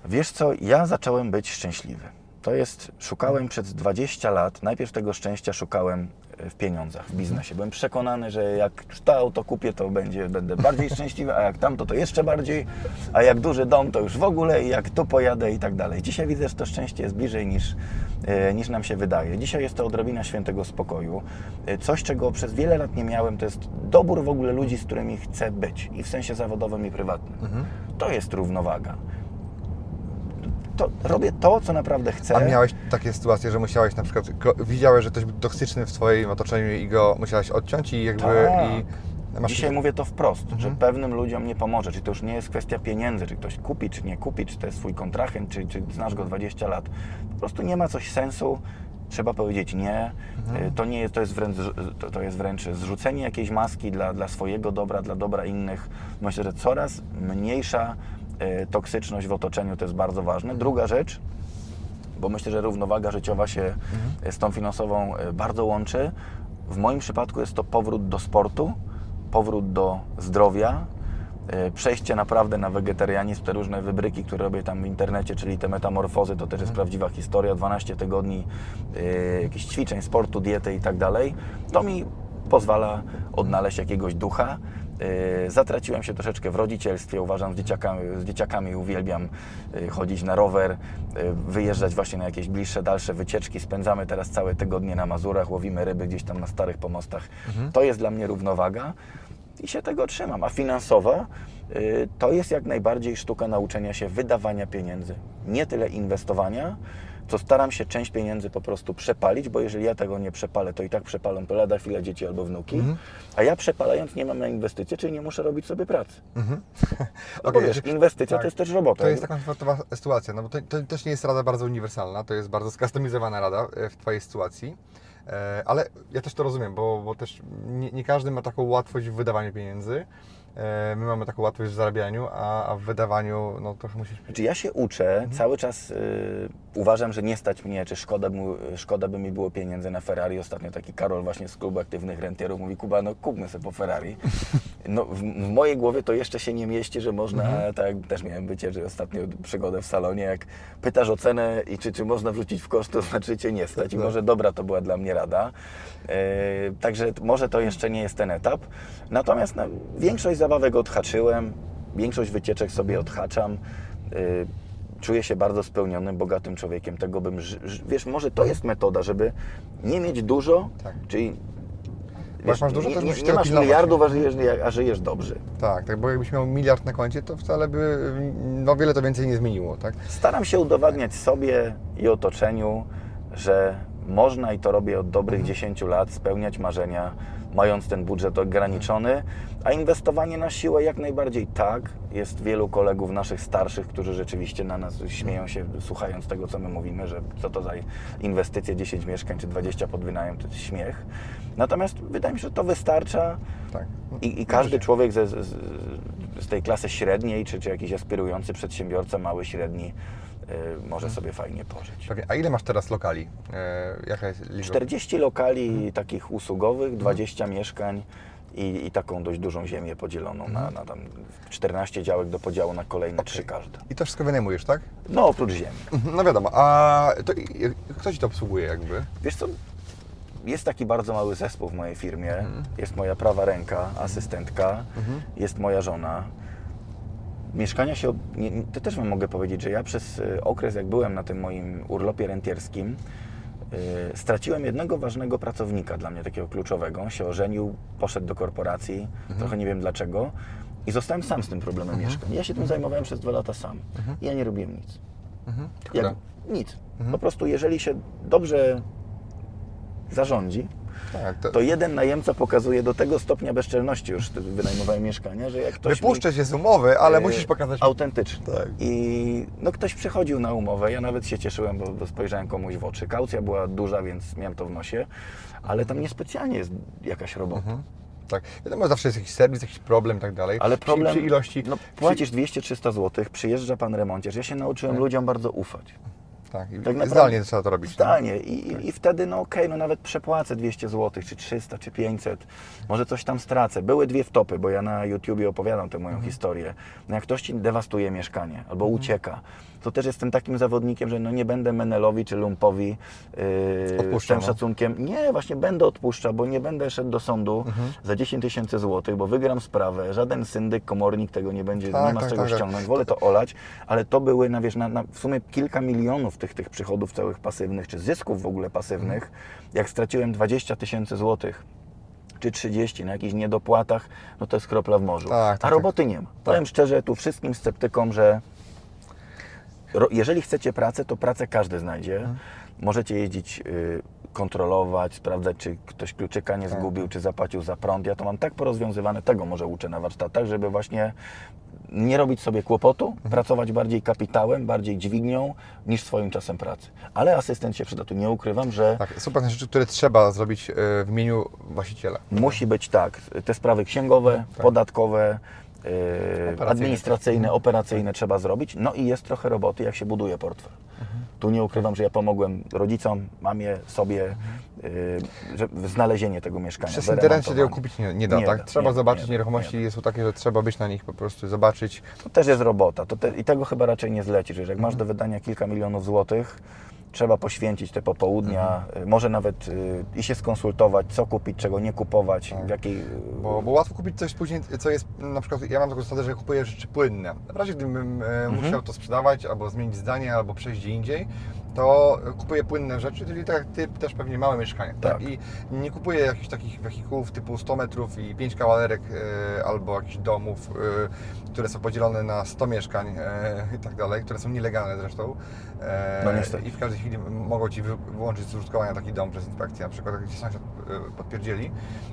Wiesz co, ja zacząłem być szczęśliwy. To jest, szukałem przez 20 lat, najpierw tego szczęścia szukałem e, w pieniądzach, w biznesie. Byłem przekonany, że jak to auto kupię, to będzie, będę bardziej szczęśliwy, a jak tamto, to jeszcze bardziej, a jak duży dom, to już w ogóle i jak tu pojadę i tak dalej. Dzisiaj widzę, że to szczęście jest bliżej niż, e, niż nam się wydaje. Dzisiaj jest to odrobina świętego spokoju. E, Coś, czego przez wiele lat nie miałem, to jest dobór w ogóle ludzi, z którymi chcę być i w sensie zawodowym i prywatnym. To jest równowaga to robię to, co naprawdę chcę. A miałeś takie sytuacje, że musiałeś na przykład, widziałeś, że ktoś był toksyczny w Twoim otoczeniu i go musiałeś odciąć i jakby... Tak. I masz Dzisiaj mówię to wprost, że Mhm. pewnym ludziom nie pomoże. Czy to już nie jest kwestia pieniędzy, czy ktoś kupi, czy nie kupi, czy to jest swój kontrahent, czy, czy znasz go 20 lat. Po prostu nie ma coś sensu. Trzeba powiedzieć nie. Mhm. Y, To, nie jest, to, jest wręcz, to, jest wręcz zrzucenie jakiejś maski dla, dla swojego dobra, dla dobra innych. Myślę, że coraz mniejsza toksyczność w otoczeniu to jest bardzo ważne. Druga rzecz, bo myślę, że równowaga życiowa się e, z tą finansową e, bardzo łączy. W moim przypadku jest to powrót do sportu, powrót do zdrowia, e, przejście naprawdę na wegetarianizm, te różne wybryki, które robię tam w internecie, czyli te metamorfozy, to też jest prawdziwa historia, 12 tygodni jakichś ćwiczeń, sportu, diety i tak dalej. To mi pozwala odnaleźć jakiegoś ducha. E, Zatraciłem się troszeczkę w rodzicielstwie, uważam, z dzieciakami, z dzieciakami uwielbiam e, chodzić na rower, e, wyjeżdżać właśnie na jakieś bliższe, dalsze wycieczki. Spędzamy teraz całe tygodnie na Mazurach, łowimy ryby gdzieś tam na starych pomostach. To jest dla mnie równowaga i się tego trzymam. A finansowa to jest jak najbardziej sztuka nauczenia się wydawania pieniędzy, nie tyle inwestowania, co staram się część pieniędzy po prostu przepalić, bo jeżeli ja tego nie przepalę, to i tak przepalą to lada chwilę dzieci albo wnuki, a ja przepalając nie mam na inwestycje, czyli nie muszę robić sobie pracy. No bo Okej, wiesz, inwestycja tak. to jest też robota. To jest taka komfortowa sytuacja, no bo to, to też nie jest rada bardzo uniwersalna, to jest bardzo skustomizowana rada e, w Twojej sytuacji. E, Ale ja też to rozumiem, bo, bo też nie, nie każdy ma taką łatwość w wydawaniu pieniędzy. E, My mamy taką łatwość w zarabianiu, a, a w wydawaniu no trochę musisz... Znaczy ja się uczę, cały czas y, uważam, że nie stać mnie, czy szkoda, mu, szkoda by mi było pieniędzy na Ferrari. Ostatnio taki Karol właśnie z klubu aktywnych rentierów mówi, Kuba, no kupmy sobie po Ferrari. No, w, w mojej głowie to jeszcze się nie mieści, że można, tak jak też miałem wycieczkę ostatnio przygodę w salonie, jak pytasz o cenę i czy, czy można wrzucić w koszt, to znaczy cię nie stać. I może dobra to była dla mnie rada. E, także może to jeszcze nie jest ten etap. Natomiast no, większość zabawek odhaczyłem, większość wycieczek sobie odhaczam. Y, Czuję się bardzo spełnionym, bogatym człowiekiem. Tego bym. Wiesz, może to jest metoda, żeby nie mieć dużo, Tak. czyli wiesz, masz dużo, to nie, nie, masz miliardów, a żyjesz, a żyjesz dobrze. Tak, tak, bo jakbyś miał miliard na koncie, to wcale by no wiele to więcej nie zmieniło, tak? Staram się udowadniać sobie i otoczeniu, że można i to robię od dobrych Mhm. 10 lat, spełniać marzenia, mając ten budżet ograniczony, a inwestowanie na siłę jak najbardziej tak. Jest wielu kolegów naszych starszych, którzy rzeczywiście na nas śmieją się, słuchając tego, co my mówimy, że co to za inwestycje 10 mieszkań czy 20 pod wynajem, to jest śmiech. Natomiast wydaje mi się, że to wystarcza Tak. i, i każdy człowiek ze, z, z tej klasy średniej, czy, czy jakiś aspirujący przedsiębiorca, mały, średni, może sobie fajnie pożyć. A ile masz teraz lokali? E, jaka jest liczba? 40 lokali Mhm. takich usługowych, 20 mieszkań i, i taką dość dużą ziemię podzieloną na, Mhm. na tam 14 działek do podziału na kolejne trzy każde. I to wszystko wynajmujesz, tak? No oprócz ziemi. No wiadomo, a to, kto Ci to obsługuje jakby? Wiesz co, jest taki bardzo mały zespół w mojej firmie. Mhm. Jest moja prawa ręka, asystentka, jest moja żona. Mieszkania się. to też Wam mogę powiedzieć, że ja przez y, okres, jak byłem na tym moim urlopie rentierskim, y, straciłem jednego ważnego pracownika dla mnie, takiego kluczowego. On się ożenił, poszedł do korporacji, Mhm. trochę nie wiem dlaczego. I zostałem sam z tym problemem mieszkań. Ja się tym zajmowałem przez dwa lata sam. I ja nie robiłem nic. Jak, Dobra. nic. Po prostu, jeżeli się dobrze zarządzi, Tak, to, to jeden najemca pokazuje do tego stopnia bezczelności już wynajmowałem mieszkania, że jak ktoś Wypuszczę się z umowy, ale e, musisz pokazać... autentyczny. Tak. I no ktoś przychodził na umowę, ja nawet się cieszyłem, bo, bo spojrzałem komuś w oczy. Kaucja była duża, więc miałem to w nosie, ale tam niespecjalnie jest jakaś robota. Tak, wiadomo, zawsze jest jakiś serwis, jakiś problem i tak dalej. Ale Przy- problem, Przy, ilości... no przy- płacisz 200-300 zł, przyjeżdża pan remonciarz. Ja się nauczyłem ludziom bardzo ufać. Tak, i tak naprawdę- zdalnie trzeba to robić. tak? Zdalnie. I, i wtedy, no okej, no nawet przepłacę 200 zł, czy 300, czy 500. Może coś tam stracę. Były dwie wtopy, bo ja na YouTubie opowiadam tę moją historię. No jak ktoś ci dewastuje mieszkanie albo ucieka, to też jestem takim zawodnikiem, że no nie będę Menelowi czy Lumpowi yy, z tym no. szacunkiem. Nie, właśnie będę odpuszczał, bo nie będę szedł do sądu za 10 tysięcy złotych, bo wygram sprawę. Żaden syndyk, komornik tego nie będzie, Tak, nie ma z tak, czego tak, tak. ściągnąć. Wolę to olać, ale to były na, wiesz, na, na w sumie kilka milionów tych, tych przychodów całych pasywnych, czy zysków w ogóle pasywnych. Jak straciłem 20 tysięcy złotych, czy 30 na jakichś niedopłatach, no to jest kropla w morzu. Tak, tak, A roboty nie ma. Powiem szczerze tu wszystkim sceptykom, że jeżeli chcecie pracę, to pracę każdy znajdzie. Mhm. Możecie jeździć, y, kontrolować, sprawdzać, czy ktoś kluczyka Tak. nie zgubił, czy zapłacił za prąd. Ja to mam tak porozwiązywane, tego może uczę na warsztatach, żeby właśnie nie robić sobie kłopotu, Mhm. pracować bardziej kapitałem, bardziej dźwignią niż swoim czasem pracy. Ale asystent się przyda. Tu nie ukrywam, że Tak, są pewne rzeczy, które trzeba zrobić e, w imieniu właściciela. musi być tak, te sprawy księgowe, podatkowe, yy, Operacyjne. administracyjne, operacyjne trzeba zrobić. No i jest trochę roboty, jak się buduje portfel. Tu nie ukrywam, że ja pomogłem rodzicom, mamie, sobie yy, znalezienie tego mieszkania. Przez internet się tego kupić nie, nie da, Nie tak? da, trzeba nie, zobaczyć nie, nieruchomości, nie. są takie, że trzeba być na nich po prostu, zobaczyć. To też jest robota to te, i tego chyba raczej nie zlecisz. Że jak masz do wydania kilka milionów złotych, trzeba poświęcić te popołudnia, y, może nawet y, i się skonsultować, co kupić, czego nie kupować, w jakiej... Bo, bo łatwo kupić coś później, co jest, na przykład ja mam taką zasadę, że kupuję rzeczy płynne. W razie gdybym e, Mhm. musiał to sprzedawać, albo zmienić zdanie, albo przejść gdzie indziej, to kupuję płynne rzeczy, czyli tak jak Ty też pewnie małe mieszkanie. Tak. Tak. I nie kupuję jakichś takich wehikułów typu 100 metrów i 5 kawalerek, e, albo jakichś domów, e, które są podzielone na 100 mieszkań e, i tak dalej, które są nielegalne zresztą. No niestety. I w każdej chwili mogą Ci wy- wyłączyć z użytkowania taki dom przez inspekcję, na przykład jak Ci sąsiad podpierdzieli.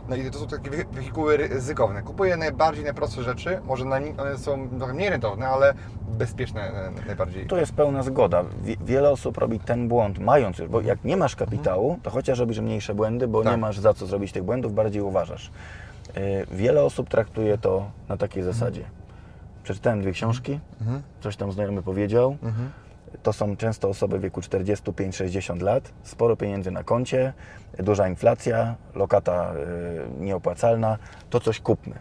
No i to są takie wehi- wehikuły ryzykowne. Kupuję najbardziej najprostsze rzeczy, może na, one są trochę mniej rentowne, ale bezpieczne najbardziej. Tu jest pełna zgoda. Wie- Wiele osób robi ten błąd, mając już, bo jak nie masz kapitału, to chociaż robisz mniejsze błędy, bo Tak. nie masz za co zrobić tych błędów, bardziej uważasz. Y, Wiele osób traktuje to na takiej zasadzie. Przeczytałem dwie książki, Mhm. coś tam znajomy powiedział. To są często osoby w wieku 45-60 lat, sporo pieniędzy na koncie, duża inflacja, lokata y, nieopłacalna, to coś kupmy.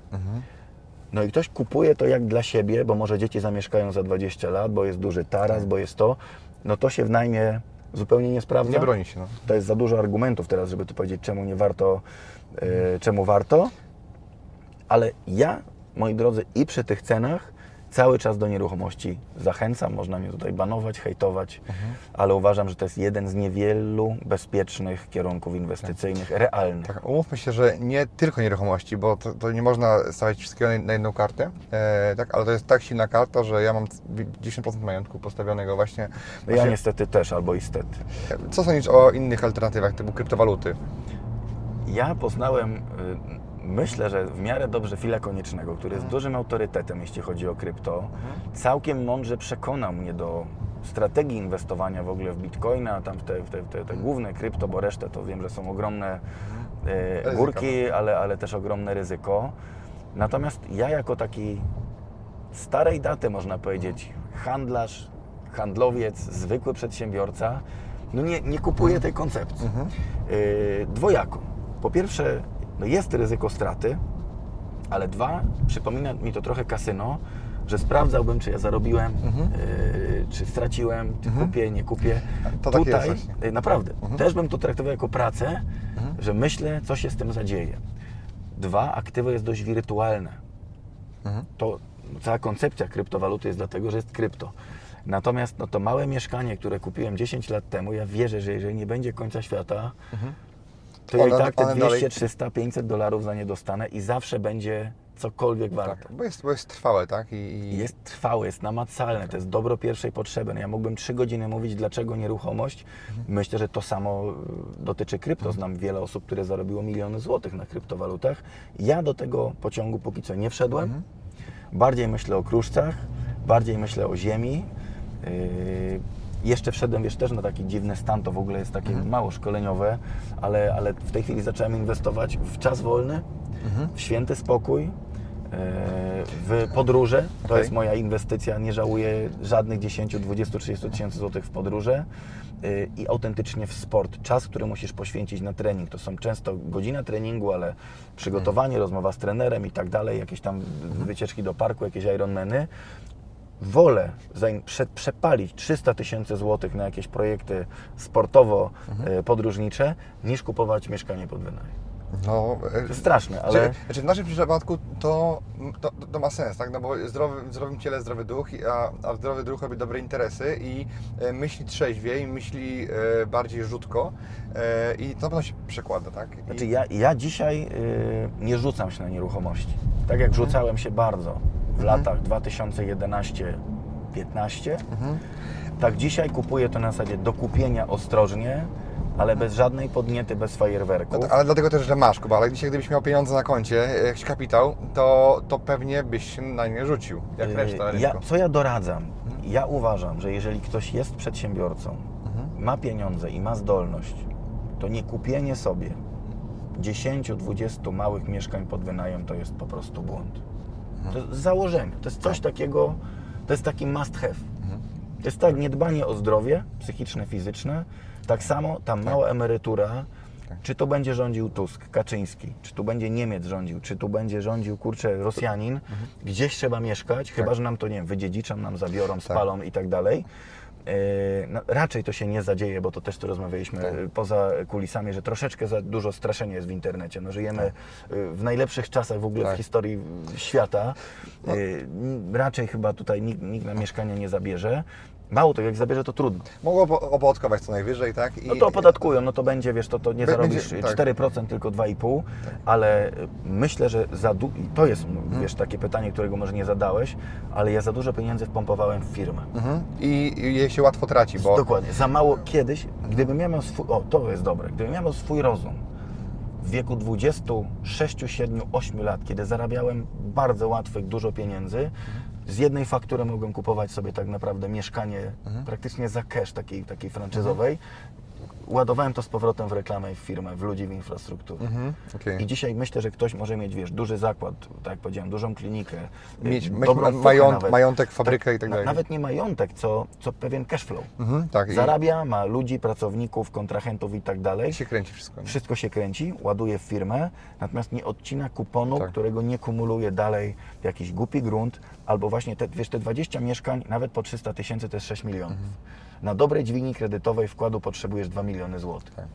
No i ktoś kupuje to jak dla siebie, bo może dzieci zamieszkają za 20 lat, bo jest duży taras, bo jest to, no to się w najmie zupełnie nie sprawdza. Nie broni się. No. To jest za dużo argumentów teraz, żeby tu powiedzieć, czemu nie warto, y, czemu warto. Ale ja, moi drodzy, i przy tych cenach, cały czas do nieruchomości zachęcam. Można mnie tutaj banować, hejtować, ale uważam, że to jest jeden z niewielu bezpiecznych kierunków inwestycyjnych, realnych. Tak, umówmy się, że nie tylko nieruchomości, bo to, to nie można stawiać wszystkiego na, jedną kartę, e, tak, ale to jest tak silna karta, że ja mam 10% majątku postawionego właśnie. Ja właśnie niestety też, albo istety. Co sądzisz o innych alternatywach typu kryptowaluty? Ja poznałem, y, myślę, że w miarę dobrze Fila Koniecznego, który jest dużym autorytetem, jeśli chodzi o krypto. Całkiem mądrze przekonał mnie do strategii inwestowania w ogóle w bitcoina, tam w te, w te, te, te główne krypto, bo resztę to wiem, że są ogromne e, górki, ale, ale też ogromne ryzyko. Natomiast ja jako taki starej daty, można powiedzieć, handlarz, handlowiec, zwykły przedsiębiorca, no nie, nie kupuję tej koncepcji. Yy, dwojako. Po pierwsze, no jest ryzyko straty, ale dwa, przypomina mi to trochę kasyno, że sprawdzałbym, czy ja zarobiłem, yy, czy straciłem, czy kupię, nie kupię. To tak jest Tutaj, yy, naprawdę, też bym to traktował jako pracę, że myślę, co się z tym zadzieje. Dwa, aktywo jest dość wirtualne. To cała koncepcja kryptowaluty jest dlatego, że jest krypto. Natomiast no, to małe mieszkanie, które kupiłem 10 lat temu, ja wierzę, że jeżeli nie będzie końca świata, to ja i tak te one 200, dalej- 300, 500 dolarów za nie dostanę i zawsze będzie cokolwiek warte. Tak, bo jest, bo jest trwałe, tak? I. Jest trwałe, jest namacalne, to jest dobro pierwszej potrzeby. No ja mógłbym trzy godziny mówić, dlaczego nieruchomość. Myślę, że to samo dotyczy krypto. Znam wiele osób, które zarobiło miliony złotych na kryptowalutach. Ja do tego pociągu póki co nie wszedłem. Bardziej myślę o kruszcach, bardziej myślę o ziemi. Yy, jeszcze wszedłem, wiesz, też na taki dziwny stan, to w ogóle jest takie mało szkoleniowe, ale, ale w tej chwili zacząłem inwestować w czas wolny, w święty spokój, yy, w podróże. To Okej. jest moja inwestycja, nie żałuję żadnych 10, 20, 30 tysięcy złotych w podróże yy, i autentycznie w sport. Czas, który musisz poświęcić na trening. To są często godzina treningu, ale przygotowanie, rozmowa z trenerem i tak dalej, jakieś tam wycieczki do parku, jakieś Ironmany. Wolę przepalić 300 tysięcy złotych na jakieś projekty sportowo-podróżnicze, niż kupować mieszkanie pod wynajem. No, jest straszne, ale... Znaczy, znaczy w naszym przypadku to, to, to ma sens, tak? No bo zdrowy, w zdrowym ciele zdrowy duch, i- a, a zdrowy duch robi dobre interesy i e, myśli trzeźwiej, myśli e, bardziej rzutko e, i to na pewno się przekłada, tak? I, Znaczy ja, ja dzisiaj y, nie rzucam się na nieruchomości. Tak jak rzucałem się bardzo w latach 2011-15, tak dzisiaj kupuję to na zasadzie do kupienia ostrożnie, ale bez żadnej podniety, bez fajerwerków. no, to- ale dlatego też, że masz, Kuba, ale dzisiaj gdybyś miał pieniądze na koncie, jakiś kapitał, to, to pewnie byś się na nie rzucił, jak Y, reszta ja, co ja doradzam? Ja uważam, że jeżeli ktoś jest przedsiębiorcą, ma pieniądze i ma zdolność, to nie kupienie sobie 10-20 małych mieszkań pod wynajem to jest po prostu błąd. To jest założenie. To jest coś takiego, to jest taki must have. To jest tak niedbanie o zdrowie psychiczne, fizyczne. Tak samo ta mała emerytura, czy tu będzie rządził Tusk, Kaczyński, czy tu będzie Niemiec rządził, czy tu będzie rządził, kurczę, Rosjanin, gdzieś trzeba mieszkać, chyba, że nam to, nie wiem, wydziedziczą, nam zabiorą, spalą i tak dalej. E, No, raczej to się nie zadzieje, bo to też tu rozmawialiśmy Tak. e, poza kulisami, że troszeczkę za dużo straszenia jest w internecie. No, żyjemy e, w najlepszych czasach w ogóle Tak. w historii świata. E, n- Raczej chyba tutaj nikt, nikt na mieszkanie nie zabierze. Mało tego, jak zabierze, to trudno. Opo- opodatkować co najwyżej, tak? I, No to opodatkują, no to będzie, wiesz, to, to nie zarobisz będzie- tak. 4%, tylko 2,5%, ale y, myślę, że za du- i to jest, Mhm. wiesz, takie pytanie, którego może nie zadałeś, ale ja za dużo pieniędzy wpompowałem w firmę. Mhm. I, I je się łatwo traci, bo... Dokładnie, za mało kiedyś, gdybym ja miał swój, o to jest dobre, gdybym ja miał swój rozum w wieku 26, 7, 8 lat, kiedy zarabiałem bardzo łatwych, dużo pieniędzy, z jednej faktury mogłem kupować sobie tak naprawdę mieszkanie praktycznie za cash takiej, takiej franczyzowej. Ładowałem to z powrotem w reklamę, w firmę, w ludzi, w infrastrukturę. Mhm. okej. I dzisiaj myślę, że ktoś może mieć, wiesz, duży zakład, tak jak powiedziałem, dużą klinikę, Mieć, y, mieć dobrą mająt, nawet. majątek, fabrykę i tak dalej. Nawet nie majątek, co, co pewien cash flow. Mhm, tak, Zarabia, ma ludzi, pracowników, kontrahentów i tak dalej. i się kręci wszystko. Wszystko się kręci, ładuje w firmę, natomiast nie odcina kuponu, Tak. którego nie kumuluje dalej w jakiś głupi grunt, albo właśnie te, wiesz, te 20 mieszkań, nawet po 300 tysięcy to jest 6 milionów. Mhm. Na dobrej dźwigni kredytowej wkładu potrzebujesz 2 miliony złotych. Tak.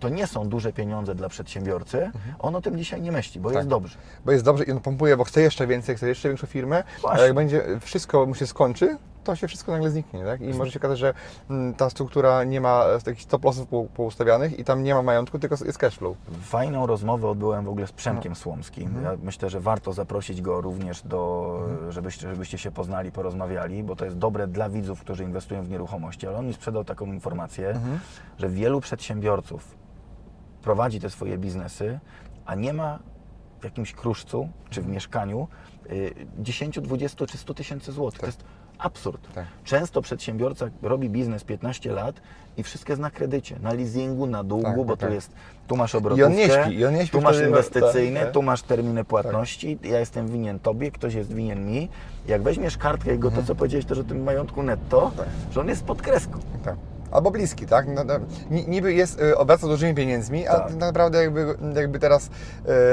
to nie są duże pieniądze dla przedsiębiorcy, on o tym dzisiaj nie myśli, bo Tak. jest dobrze. Bo jest dobrze i on pompuje, bo chce jeszcze więcej, chce jeszcze większą firmę, Właśnie. ale jak będzie wszystko mu się skończy, to się wszystko nagle zniknie, tak? I może się okazać, że mm, ta struktura nie ma e, takich stop lossów pou- poustawianych i tam nie ma majątku, tylko jest cash flow. Fajną rozmowę odbyłem w ogóle z Przemkiem Mhm. Słomskim. Ja myślę, że warto zaprosić go również do, Mhm. żebyście, żebyście się poznali, porozmawiali, bo to jest dobre dla widzów, którzy inwestują w nieruchomości. Ale on mi sprzedał taką informację, Mhm. że wielu przedsiębiorców prowadzi te swoje biznesy, a nie ma w jakimś kruszcu czy w Mhm. mieszkaniu y, 10, 20 czy 100 tysięcy złotych. To jest absurd. Tak. Często przedsiębiorca robi biznes 15 lat i wszystko jest na kredycie, na leasingu, na długu, Tak, bo tak, tu tak. jest, tu masz obrotówkę, nie śpi, i on nie śpi tu masz inwestycyjny, tak, tak. tu masz terminy płatności, ja jestem winien Tobie, ktoś jest winien mi. Jak weźmiesz kartkę i go to, co powiedziałeś też o tym majątku netto, Mhm. Tak. że on jest pod kreską. Albo bliski, tak? No, no, ni- niby jest, y, obraca dużymi pieniędzmi, a Tak. naprawdę jakby, jakby teraz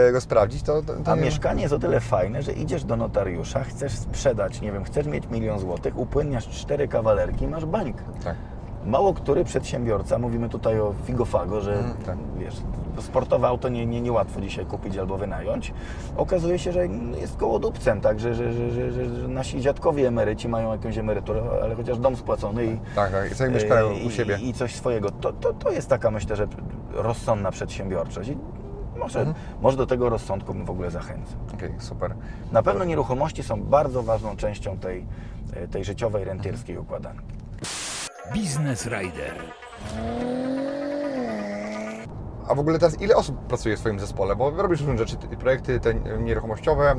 y, go sprawdzić, to, to, to A nie- mieszkanie jest o tyle fajne, że idziesz do notariusza, chcesz sprzedać, nie wiem, chcesz mieć milion złotych, upłynniasz cztery kawalerki, masz bańkę. Tak. Mało który przedsiębiorca, mówimy tutaj o Figofago, że Mm, tak. wiesz, sportowe auto nie, nie, niełatwo dzisiaj kupić albo wynająć. Okazuje się, że jest kołodupcem, tak, że, że, że, że, nasi dziadkowie emeryci mają jakąś emeryturę, ale chociaż dom spłacony i, Tak, tak. I sobie mieszkają i, u siebie. i coś swojego. To, to, to jest taka, myślę, że rozsądna przedsiębiorczość. I może, Mhm. może do tego rozsądku bym w ogóle zachęcam. Okej, super. Na pewno nieruchomości są bardzo ważną częścią tej, tej życiowej, rentierskiej układanki. Biznes Rider. A w ogóle teraz ile osób pracuje w swoim zespole? Bo robisz różne rzeczy, ty- projekty te nieruchomościowe,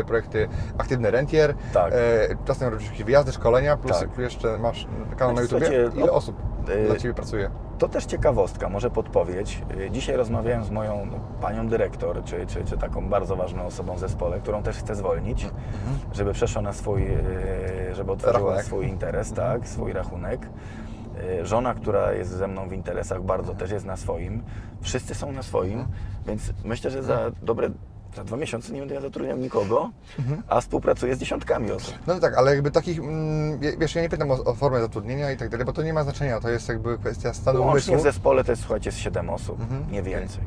e, projekty aktywny rentier, Tak. e, czasem robisz jakieś wyjazdy, szkolenia, plus Tak. jeszcze masz kanał na YouTubie. słuchajcie, Ile no, osób dla Ciebie pracuje? To też ciekawostka, może podpowiedź. Y, Dzisiaj rozmawiałem z moją panią dyrektor, czy, czy, czy taką bardzo ważną osobą w zespole, którą też chcę zwolnić, żeby przeszła na swój, y, żeby otworzyła Rachunek. swój interes, tak, swój rachunek. Y, Żona, która jest ze mną w interesach, bardzo też jest na swoim. Wszyscy są na swoim, więc myślę, że za dobre za dwa miesiące nie będę ja zatrudniał nikogo, a współpracuję z dziesiątkami osób. No tak, ale jakby takich, mm, wie- wiesz, ja nie pytam o, o formę zatrudnienia i tak dalej, bo to nie ma znaczenia, to jest jakby kwestia stanu Łącznie umysłu. w zespole to jest, słuchajcie, z 7 osób, Mhm, nie więcej.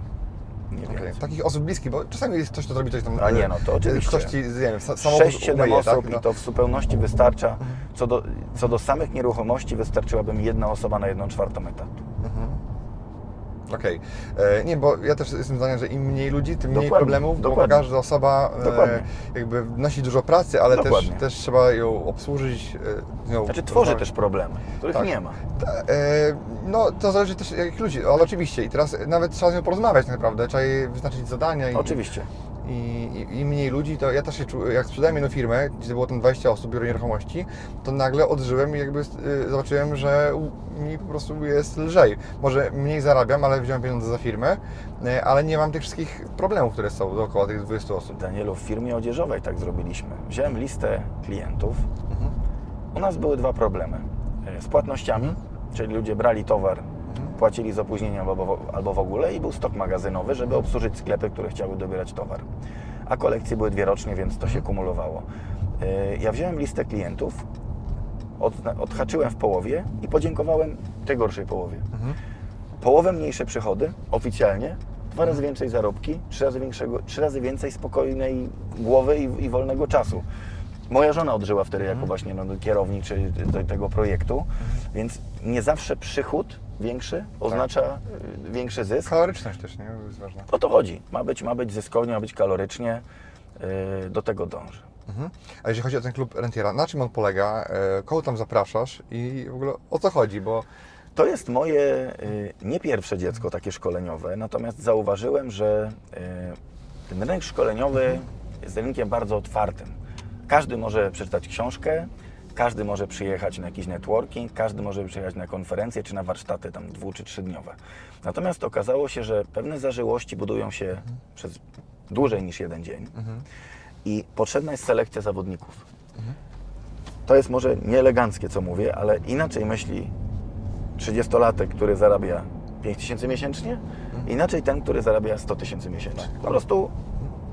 Nie Okej, więcej. Takich osób bliskich, bo czasami jest ktoś, kto zrobi coś tam. A nie, e, no to oczywiście. Ktoś ci, nie wiem, sa- samochód 6-7 umyje, osób tak? No. i to w zupełności wystarcza. Co do, co do samych nieruchomości wystarczyłaby mi jedna osoba na jedną czwartą etatu. Okej. E, Nie, bo ja też jestem zdania, że im mniej ludzi, tym mniej Dokładnie, problemów, bo dokładnie. każda osoba e, Dokładnie. jakby wnosi dużo pracy, ale też, też trzeba ją obsłużyć. e, z nią Znaczy tworzy porozmawiać. też problemy, których Tak. nie ma. Ta- e, No, to zależy też jakich ludzi, ale oczywiście. I teraz nawet trzeba z nią porozmawiać tak naprawdę, trzeba jej wyznaczyć zadania. I, Oczywiście. I, i, I mniej ludzi, to ja też się czułem, jak sprzedałem jedną firmę, gdzie było tam 20 osób, biuro nieruchomości, to nagle odżyłem i jakby y, zobaczyłem, że mi po prostu jest lżej. Może mniej zarabiam, ale wziąłem pieniądze za firmę, y, ale nie mam tych wszystkich problemów, które są dookoła tych 20 osób. Danielu, w firmie odzieżowej tak zrobiliśmy. Wziąłem listę klientów. U nas były dwa problemy. E, Z płatnościami, czyli ludzie brali towar, płacili z opóźnieniem albo, albo w ogóle i był stok magazynowy, żeby obsłużyć sklepy, które chciały dobierać towar. A kolekcje były dwie rocznie, więc to się kumulowało. E, Ja wziąłem listę klientów, od, odhaczyłem w połowie i podziękowałem tej gorszej połowie. Połowę mniejsze przychody oficjalnie, dwa razy więcej zarobki, trzy razy, większego, trzy razy więcej spokojnej głowy i, i wolnego czasu. Moja żona odżyła wtedy jako właśnie no, kierownik czy, do tego projektu, więc nie zawsze przychód większy oznacza y, większy zysk. Kaloryczność też, nie? Jest ważna. O to chodzi. Ma być, ma być zyskownie, ma być kalorycznie. y, Do tego dąży. Mhm. A jeżeli chodzi o ten klub rentiera, na czym on polega, e, kogo tam zapraszasz i w ogóle o co chodzi, bo To jest moje y, nie pierwsze dziecko takie szkoleniowe, natomiast zauważyłem, że ten rynek szkoleniowy jest rynkiem bardzo otwartym. Każdy może przeczytać książkę, każdy może przyjechać na jakiś networking, każdy może przyjechać na konferencje czy na warsztaty tam dwu czy trzydniowe. Natomiast okazało się, że pewne zażyłości budują się przez dłużej niż jeden dzień i potrzebna jest selekcja zawodników. To jest może nieeleganckie, co mówię, ale inaczej myśli 30-latek, który zarabia 5 tysięcy miesięcznie, inaczej ten, który zarabia 100 tysięcy miesięcznie. Po prostu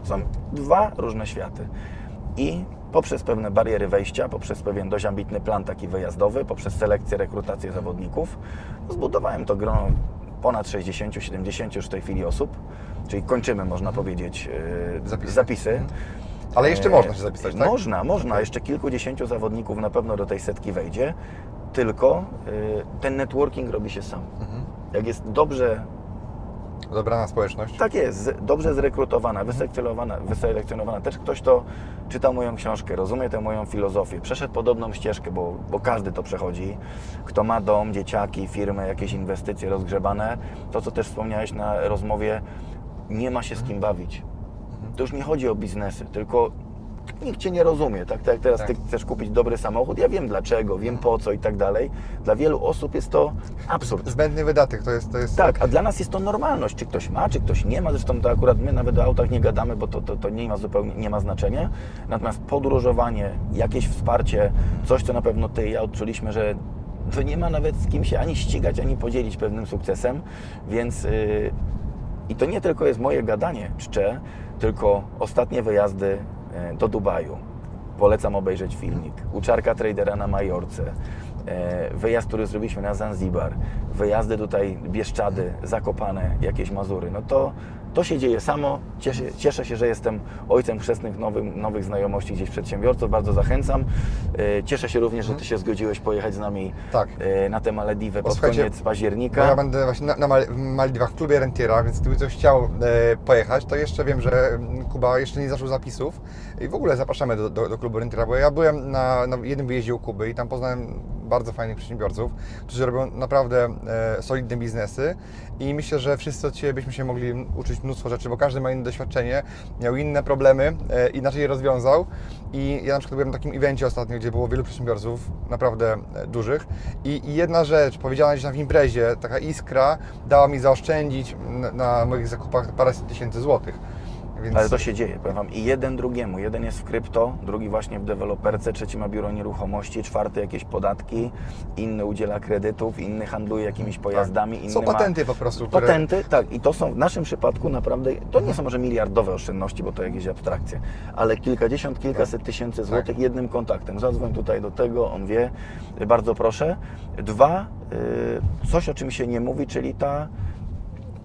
są dwa różne światy. I poprzez pewne bariery wejścia, poprzez pewien dość ambitny plan taki wyjazdowy, poprzez selekcję, rekrutację zawodników, zbudowałem to grono ponad 60-70 już w tej chwili osób, czyli kończymy, można powiedzieć, e, Zapisy. zapisy. Mhm. Ale jeszcze E, można się zapisać, tak? Można, można. Jeszcze kilkudziesięciu zawodników na pewno do tej setki wejdzie, tylko e, ten networking robi się sam. Mhm. Jak jest dobrze Dobrana społeczność. tak jest, dobrze zrekrutowana, wyselekcjonowana, wyselekcjonowana. Też ktoś, kto czytał moją książkę, rozumie tę moją filozofię, przeszedł podobną ścieżkę, bo, bo każdy to przechodzi. Kto ma dom, dzieciaki, firmę, jakieś inwestycje rozgrzebane, to co też wspomniałeś na rozmowie, nie ma się z kim bawić. To już nie chodzi o biznesy, tylko nikt Cię nie rozumie. Tak, tak jak teraz Tak. Ty chcesz kupić dobry samochód, ja wiem dlaczego, wiem po co i tak dalej. Dla wielu osób jest to absurd. Zbędny wydatek, to jest... To jest Tak, a dla nas jest to normalność. Czy ktoś ma, czy ktoś nie ma. Zresztą to akurat my nawet o autach nie gadamy, bo to, to, to nie ma zupełnie nie ma znaczenia. Natomiast podróżowanie, jakieś wsparcie, coś, co na pewno ty i ja odczuliśmy, że to nie ma nawet z kim się ani ścigać, ani podzielić pewnym sukcesem. Więc yy, i to nie tylko jest moje gadanie czcze, tylko ostatnie wyjazdy do Dubaju. Polecam obejrzeć filmik. Uczarka tradera na Majorce. e, Wyjazd, który zrobiliśmy na Zanzibar. Wyjazdy tutaj Bieszczady, Zakopane, jakieś Mazury. No to, to się dzieje samo. Cieszę, cieszę się, że jestem ojcem chrzestnych nowych, nowych znajomości gdzieś przedsiębiorców. Bardzo zachęcam. E, Cieszę się również, że Ty się zgodziłeś pojechać z nami Tak. e, na tę Malediwę pod koniec października. Ja będę właśnie na, na Mal- w klubie Rentiera, więc gdyby ktoś chciał e, pojechać, to jeszcze wiem, że Kuba jeszcze nie zaczął zapisów i w ogóle zapraszamy do, do, do klubu Rentiera, bo ja byłem na, na jednym wyjeździe u Kuby i tam poznałem bardzo fajnych przedsiębiorców, którzy robią naprawdę e, solidne biznesy i myślę, że wszyscy od Ciebie byśmy się mogli uczyć mnóstwo rzeczy, bo każdy ma inne doświadczenie, miał inne problemy, e, inaczej je rozwiązał i ja na przykład byłem na takim evencie ostatnio, gdzie było wielu przedsiębiorców, naprawdę e, dużych i, jedna rzecz, powiedziana gdzieś tam w imprezie, taka iskra, dała mi zaoszczędzić na, na moich zakupach paręset tysięcy złotych. Więc... Ale to się dzieje, powiem Wam, i jeden drugiemu. Jeden jest w krypto, drugi właśnie w deweloperce, trzeci ma biuro nieruchomości, czwarty jakieś podatki, inny udziela kredytów, inny handluje jakimiś pojazdami, inny Tak. Są ma... patenty po prostu, które... Patenty, tak. I to są w naszym przypadku naprawdę, to nie są może miliardowe oszczędności, bo to jakieś abstrakcje, ale kilkadziesiąt, kilkaset tysięcy złotych jednym kontaktem. Zadzwoń tutaj do tego, on wie, bardzo proszę. Dwa, y, coś o czym się nie mówi, czyli ta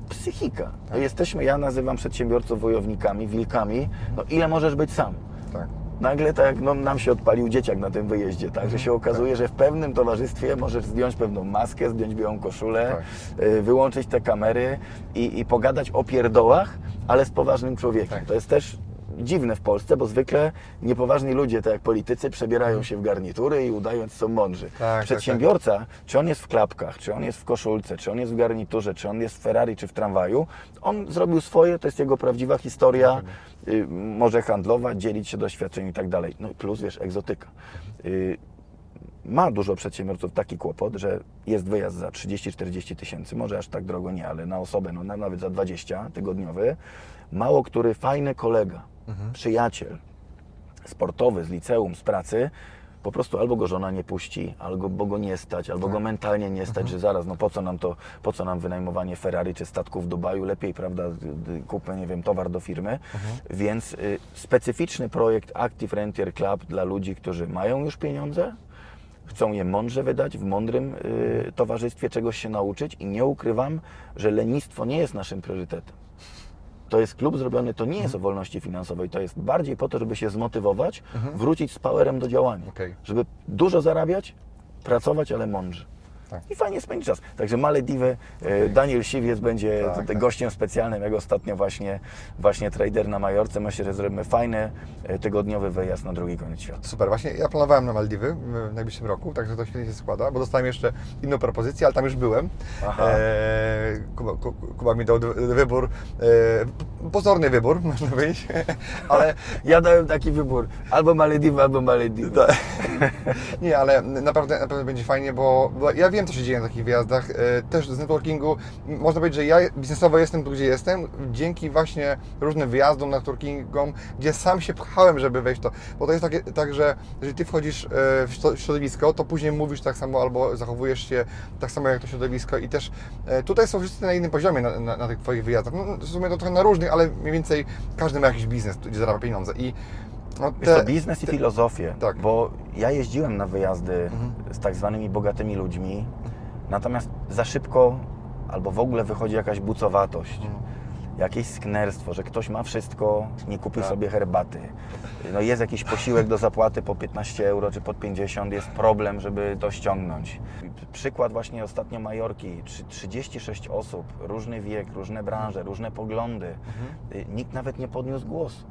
psychika. To jesteśmy, ja nazywam przedsiębiorców wojownikami, wilkami. No ile możesz być sam? Tak. Nagle tak no, nam się odpalił dzieciak na tym wyjeździe, tak, że się okazuje, że w pewnym towarzystwie możesz zdjąć pewną maskę, zdjąć białą koszulę, Tak. y, wyłączyć te kamery i, i pogadać o pierdołach, ale z poważnym człowiekiem. Tak. To jest też dziwne w Polsce, bo zwykle niepoważni ludzie, tak jak politycy, przebierają się w garnitury i udając są mądrzy. tak, Przedsiębiorca, czy on jest w klapkach, czy on jest w koszulce, czy on jest w garniturze, czy on jest w Ferrari, czy w tramwaju, on zrobił swoje, to jest jego prawdziwa historia, y, może handlować, dzielić się doświadczeniem i tak dalej. No i plus, wiesz, egzotyka. Y, ma dużo przedsiębiorców taki kłopot, że jest wyjazd za 30-40 tysięcy, może aż tak drogo nie, ale na osobę, no na- nawet za 20 tygodniowy. Mało który fajny kolega, przyjaciel, sportowy z liceum, z pracy, po prostu albo go żona nie puści, albo bo go nie stać, albo go mentalnie nie stać, że zaraz, no po co nam to, po co nam wynajmowanie Ferrari czy statków w Dubaju, lepiej, prawda, kupmy, nie wiem, towar do firmy. Więc y, specyficzny projekt Active Rentier Club dla ludzi, którzy mają już pieniądze, chcą je mądrze wydać, w mądrym y, towarzystwie czegoś się nauczyć i nie ukrywam, że lenistwo nie jest naszym priorytetem. To jest klub zrobiony, to nie jest o wolności finansowej, to jest bardziej po to, żeby się zmotywować, wrócić z powerem do działania. Okej. Żeby dużo zarabiać, pracować, ale mądrze. Tak. I fajnie spędzić czas. Także Malediwy, e, Daniel Siwiec będzie Tak, tak. gościem specjalnym, jak ostatnio właśnie, właśnie trader na Majorce. Myślę, że zrobimy fajny, e, tygodniowy wyjazd na drugi koniec świata. Super, właśnie ja planowałem na Maldiwy w najbliższym roku, także to świetnie się składa, bo dostałem jeszcze inną propozycję, ale tam już byłem. Kuba, Ku- Kuba mi dał wybór, e, pozorny wybór, można powiedzieć, ale Ja dałem taki wybór, albo Malediwy, albo Malediwy. nie, ale naprawdę, naprawdę będzie fajnie, bo, bo ja wiem, co się dzieje na takich wyjazdach. E, Też z networkingu można powiedzieć, że ja biznesowo jestem tu, gdzie jestem, dzięki właśnie różnym wyjazdom, networkingom, gdzie sam się pchałem, żeby wejść w to. Bo to jest takie, tak, że jeżeli Ty wchodzisz e, w środowisko, to później mówisz tak samo albo zachowujesz się tak samo jak to środowisko i też e, tutaj są wszyscy na innym poziomie na, na, na tych Twoich wyjazdach. No, w sumie to trochę na różnych, ale mniej więcej każdy ma jakiś biznes, gdzie zarabia pieniądze i no, Jest to biznes i filozofię, tak. Mhm. bo ja jeździłem na wyjazdy z tak zwanymi bogatymi ludźmi, natomiast za szybko albo w ogóle wychodzi jakaś bucowatość, jakieś sknerstwo, że ktoś ma wszystko, nie kupi sobie herbaty. No jest jakiś posiłek do zapłaty po 15 euro czy pod 50, jest problem, żeby to ściągnąć. Przykład właśnie ostatnio Majorki, Trzy- 36 osób, różny wiek, różne branże, różne poglądy. Y, Nikt nawet nie podniósł głosu.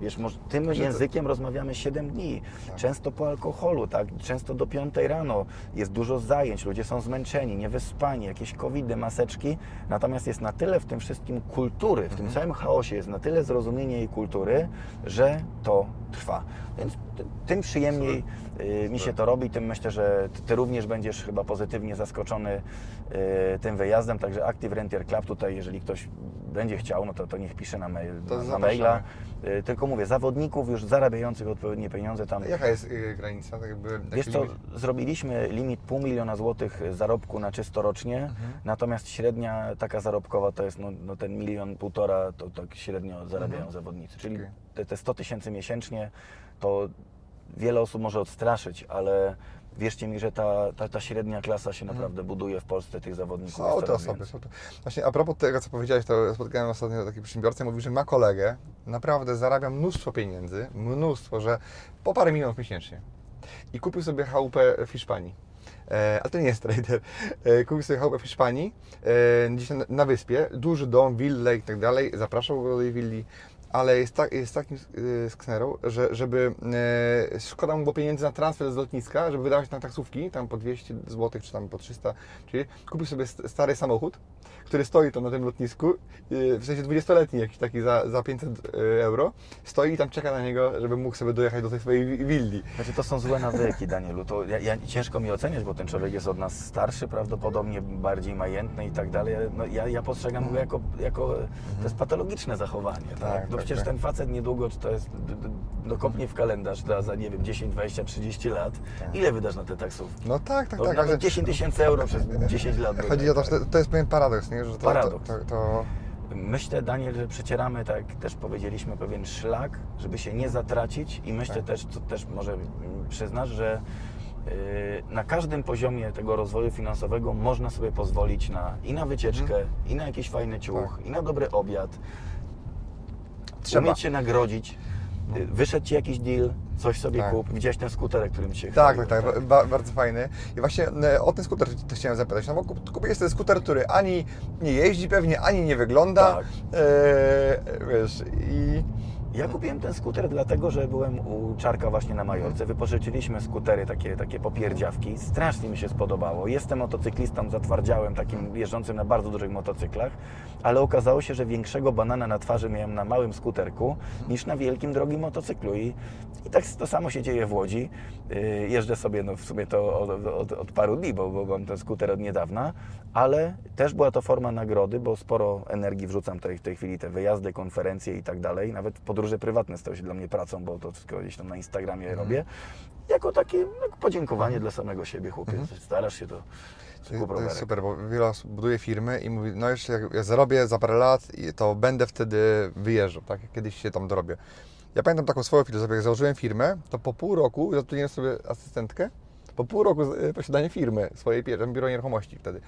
Wiesz, może, tym językiem rozmawiamy 7 dni, często po alkoholu, tak? często do 5 rano. Jest dużo zajęć, ludzie są zmęczeni, niewyspani, jakieś covidy, maseczki. Natomiast jest na tyle w tym wszystkim kultury, w tym całym chaosie jest na tyle zrozumienie i kultury, że to trwa. Więc tym przyjemniej y, mi się to robi, tym myślę, że ty- Ty również będziesz chyba pozytywnie zaskoczony y, tym wyjazdem. Także Active Rentier Club tutaj, jeżeli ktoś będzie chciał, no to, to niech pisze na, mail, To na, na zapraszamy. maila. Y, Tylko mówię, zawodników już zarabiających odpowiednie pieniądze tam. Jaka jest y, granica? Tak jakby, Wiesz co, limit? zrobiliśmy limit pół miliona złotych zarobku na czysto rocznie, Mhm. natomiast średnia taka zarobkowa to jest no, no ten milion, półtora, to tak średnio zarabiają Mhm. zawodnicy. Czyli Okej. te, te 100 tysięcy miesięcznie to wiele osób może odstraszyć, ale wierzcie mi, że ta, ta, ta średnia klasa się naprawdę buduje w Polsce tych zawodników. Mhm. Są te coraz osoby, są to. Właśnie a propos tego, co powiedziałeś, to spotkałem ostatnio taki przedsiębiorcę, mówi, że ma kolegę, naprawdę zarabia mnóstwo pieniędzy, mnóstwo, że po parę milionów miesięcznie. I kupił sobie chałupę w Hiszpanii. E, ale to nie jest trader. E, kupił sobie chałupę w Hiszpanii, e, gdzieś na, na wyspie, duży dom, willę i tak dalej, zapraszał go do tej willi, ale jest, tak, jest takim e, sknerą, że żeby e, szkoda mu było pieniędzy na transfer z lotniska, żeby wydawać na taksówki, tam po 200 zł czy tam po 300, czyli kupił sobie st- stary samochód, który stoi tam na tym lotnisku, e, w sensie 20-letni jakiś taki za, za 500 e, euro, stoi i tam czeka na niego, żeby mógł sobie dojechać do tej swojej wi- willi. Znaczy to są złe nawyki, Danielu. To ja, ja, ciężko mi oceniać, bo ten człowiek jest od nas starszy, prawdopodobnie bardziej majętny i tak dalej. No, ja, ja postrzegam go jako, jako to jest patologiczne zachowanie. Tak? Tak, przecież tak. ten facet niedługo, czy to jest no kopnie w kalendarz za, za nie wiem 10, 20, 30 lat. Ile wydasz na te taksówki? No tak, tak, To tak. nawet ale 10 tysięcy euro przez 10 lat. Chodzi o to, że tak? to, jest pewien paradoks, nie? Że to, Paradoks. To, to, to, Myślę, Daniel, że przecieramy, tak też powiedzieliśmy, pewien szlak, żeby się nie zatracić i myślę Tak. też, co też może mm, przyznasz, że yy, na każdym poziomie tego rozwoju finansowego można sobie pozwolić na i na wycieczkę, Mhm. i na jakiś fajny ciuch, i na dobry obiad. Trzeba. Umieć się nagrodzić. Yy, Wyszedł Ci jakiś deal, coś sobie Tak. kup. Widziałeś ten skuterek, którym Cię tak, chwaliłem, tak, tak, ba, bardzo fajny. I właśnie e, o ten skuter też chciałem zapytać, no bo kup- kupiłeś ten skuter, który ani nie jeździ pewnie, ani nie wygląda, Tak. e, wiesz, i Ja kupiłem ten skuter dlatego, że byłem u Czarka właśnie na Majorce. Wypożyczyliśmy skutery, takie, takie popierdziawki. Strasznie mi się spodobało. Jestem motocyklistą zatwardziałem, takim jeżdżącym na bardzo dużych motocyklach, ale okazało się, że większego banana na twarzy miałem na małym skuterku niż na wielkim, drogim motocyklu. I, i tak to samo się dzieje w Łodzi. Yy, Jeżdżę sobie, no w sumie to od, od, od paru dni, bo, bo mam ten skuter od niedawna, ale też była to forma nagrody, bo sporo energii wrzucam tutaj w tej chwili, te wyjazdy, konferencje i tak dalej. Nawet podróże prywatne stały się dla mnie pracą, bo to wszystko gdzieś tam na Instagramie robię. Jako takie no, podziękowanie dla samego siebie, chłopie. Starasz się to. to, jest super, bo wiele osób buduje firmy i mówi, no jeszcze jak ja zarobię za parę lat, to będę wtedy wyjeżdżał, tak, kiedyś się tam dorobię. Ja pamiętam taką swoją filozofię, jak założyłem firmę, to po pół roku zatrudniłem sobie asystentkę, po pół roku e, posiadania firmy, swojej pierwszej, biuro nieruchomości wtedy.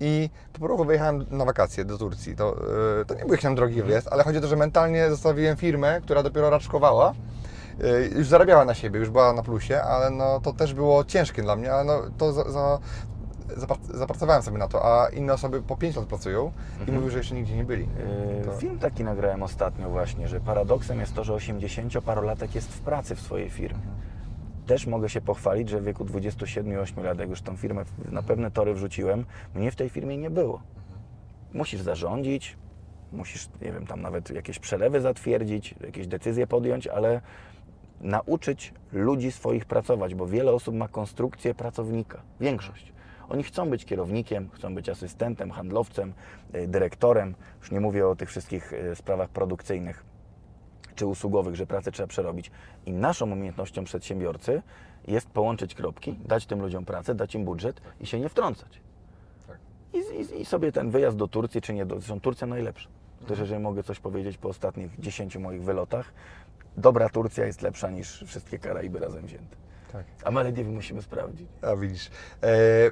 I po pół roku wyjechałem na wakacje do Turcji. To, e, to nie był jakiś tam drogi wyjazd, ale chodzi o to, że mentalnie zostawiłem firmę, która dopiero raczkowała. E, Już zarabiała na siebie, już była na plusie, ale no, to też było ciężkie dla mnie, ale no, to za, za, zapra- zapracowałem sobie na to, a inne osoby po 5 lat pracują i mówią, że jeszcze nigdzie nie byli. To- Film taki nagrałem ostatnio właśnie, że paradoksem jest to, że 80-parolatek jest w pracy w swojej firmie. Też mogę się pochwalić, że w wieku 27-8 lat, jak już tą firmę na pewne tory wrzuciłem, mnie w tej firmie nie było. Musisz zarządzić, musisz, nie wiem, tam nawet jakieś przelewy zatwierdzić, jakieś decyzje podjąć, ale nauczyć ludzi swoich pracować, bo wiele osób ma konstrukcję pracownika, większość. Oni chcą być kierownikiem, chcą być asystentem, handlowcem, y, dyrektorem, już nie mówię o tych wszystkich y, sprawach produkcyjnych czy usługowych, że pracę trzeba przerobić. I naszą umiejętnością przedsiębiorcy jest połączyć kropki, dać tym ludziom pracę, dać im budżet i się nie wtrącać. Tak. I, i, I sobie ten wyjazd do Turcji, czy nie, do, zresztą Turcja najlepsza. Też jeżeli mogę coś powiedzieć po ostatnich 10 moich wylotach, dobra Turcja jest lepsza niż wszystkie Karaiby razem wzięte. Tak. A Malediwy musimy sprawdzić. A widzisz. E,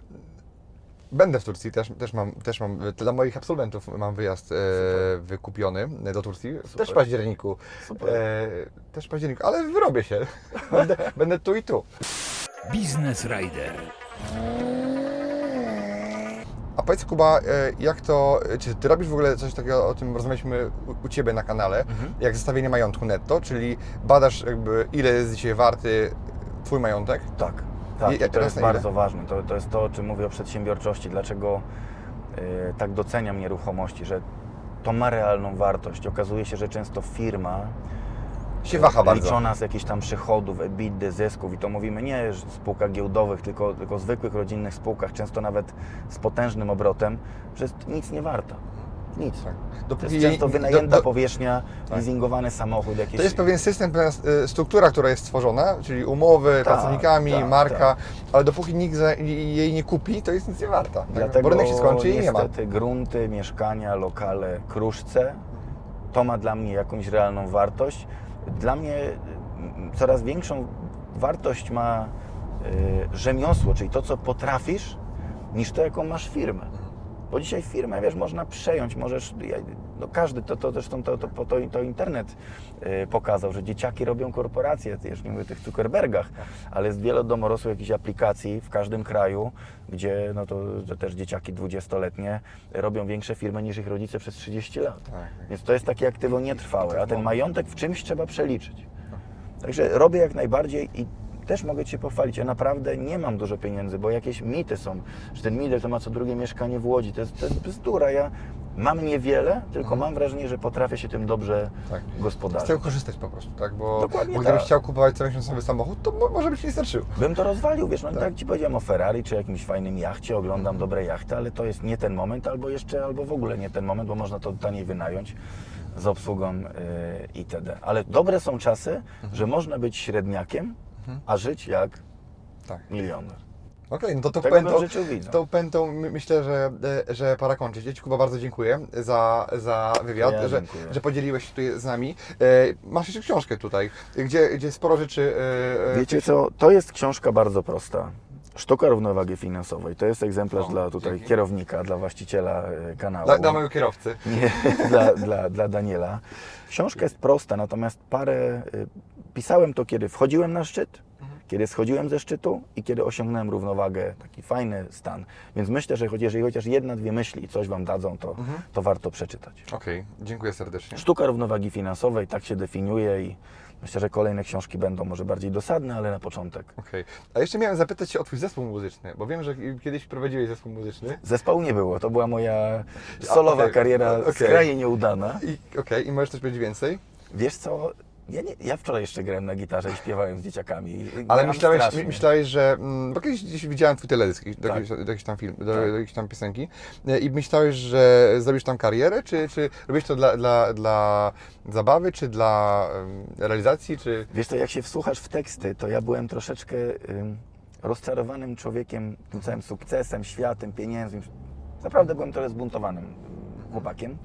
Będę w Turcji, też, też, mam, też mam, dla moich absolwentów mam wyjazd e, wykupiony do Turcji, też w październiku. Super. E, też w październiku, ale wyrobię się. Będę, będę tu i tu. Biznes Rider. A powiedz Kuba, e, jak to, czy ty robisz w ogóle coś takiego, o tym rozmawialiśmy u, u Ciebie na kanale, Mhm. jak zestawienie majątku netto, czyli badasz jakby ile jest dzisiaj warty Twój majątek? Tak, tak. I- to jest na ile? bardzo ważne. To, to jest to, o czym mówię o przedsiębiorczości. Dlaczego y, tak doceniam nieruchomości, że to ma realną wartość. Okazuje się, że często firma Się waha bardzo. liczona z jakichś tam przychodów, EBITDA, zysków i to mówimy nie w spółkach giełdowych, tylko, tylko zwykłych rodzinnych spółkach, często nawet z potężnym obrotem, że jest nic nie warta. Nic. Tak. To Dopóki jest jej- często do- wynajęta do- powierzchnia, Tak. leasingowany samochód, jakieś... To jest pewien system, pewna e, struktura, która jest stworzona, czyli umowy, Tak, pracownikami, tak, marka, tak. ale dopóki nikt jej nie kupi, to jest nic nie warta. Tak? Dlatego Bo rynek się skończy i nie ma. niestety grunty, mieszkania, lokale, kruszce, to ma dla mnie jakąś realną wartość. Dla mnie mm, coraz większą wartość ma y, rzemiosło, czyli to, co potrafisz, niż to, jaką masz firmę. Bo dzisiaj firmę, wiesz, można przejąć, możesz, no każdy, to, to zresztą to, to, to, to internet y, pokazał, że dzieciaki robią korporacje, już nie mówię o tych Zuckerbergach, ale jest wiele domorosłych jakichś aplikacji w każdym kraju, gdzie no to, to też dzieciaki dwudziestoletnie robią większe firmy niż ich rodzice przez 30 lat. Tak. Więc to jest takie aktywo nietrwałe, a ten majątek w czymś trzeba przeliczyć. Także robię jak najbardziej i też mogę Cię pochwalić. Ja naprawdę nie mam dużo pieniędzy, bo jakieś mity są, że ten Midel to ma co drugie mieszkanie w Łodzi. To jest, to jest bzdura. Ja mam niewiele, tylko mam wrażenie, że potrafię się tym dobrze Tak. Gospodarować. tego korzystać po prostu, tak? Bo, Dokładnie bo gdybyś tak. chciał kupować co miesiąc nowy samochód, to mo- może by Ci nie starczyło. Bym to rozwalił, wiesz, no Tak. tak. Ci powiedziałem o Ferrari, czy jakimś fajnym jachcie, oglądam dobre jachty, ale to jest nie ten moment, albo jeszcze, albo w ogóle nie ten moment, bo można to taniej wynająć z obsługą yy, itd. Ale dobre są czasy, że można być średniakiem, a żyć jak Tak. milioner. Okej, no to tą Tego pętą, tą pętą my- myślę, że, e, że para kończyć. Ja Ci Kuba bardzo dziękuję za, za wywiad, Ja że, dziękuję. że podzieliłeś się tutaj z nami. E, Masz jeszcze książkę tutaj, gdzie, gdzie sporo rzeczy... e, Wiecie co, to jest książka bardzo prosta. Sztuka równowagi finansowej. To jest egzemplarz O, dla tutaj dzięki. kierownika, dla właściciela kanału. Dla, dla mojego kierowcy. Nie, dla, dla, dla Daniela. Książka jest prosta, natomiast parę. Pisałem to, kiedy wchodziłem na szczyt, kiedy schodziłem ze szczytu i kiedy osiągnąłem równowagę, taki fajny stan. Więc myślę, że choć- jeżeli chociaż jedna, dwie myśli coś Wam dadzą, to, to warto przeczytać. Okej, dziękuję serdecznie. Sztuka równowagi finansowej, tak się definiuje i myślę, że kolejne książki będą może bardziej dosadne, ale na początek. Okej. A jeszcze miałem zapytać Cię o Twój zespół muzyczny, bo wiem, że kiedyś prowadziłeś zespół muzyczny. Zespołu nie było, to była moja solowa okej, kariera okej. skrajnie nieudana. Okej, i możesz coś powiedzieć więcej? Wiesz co, ja, nie, ja wczoraj jeszcze grałem na gitarze i śpiewałem z dzieciakami. Ale myślałeś, strasznie. myślałeś, że. mm, Bo kiedyś gdzieś widziałem twój teledysk do, Tak. jakiejś, do jakiejś tam film, do, Tak. do jakiejś tam piosenki. e, I myślałeś, że zrobisz tam karierę, czy, czy robisz to dla, dla, dla zabawy, czy dla realizacji, czy. Wiesz to, jak się wsłuchasz w teksty, to ja byłem troszeczkę ym, rozczarowanym człowiekiem, tym całym sukcesem, światem, pieniędzmi. Naprawdę byłem trochę zbuntowanym ym, chłopakiem.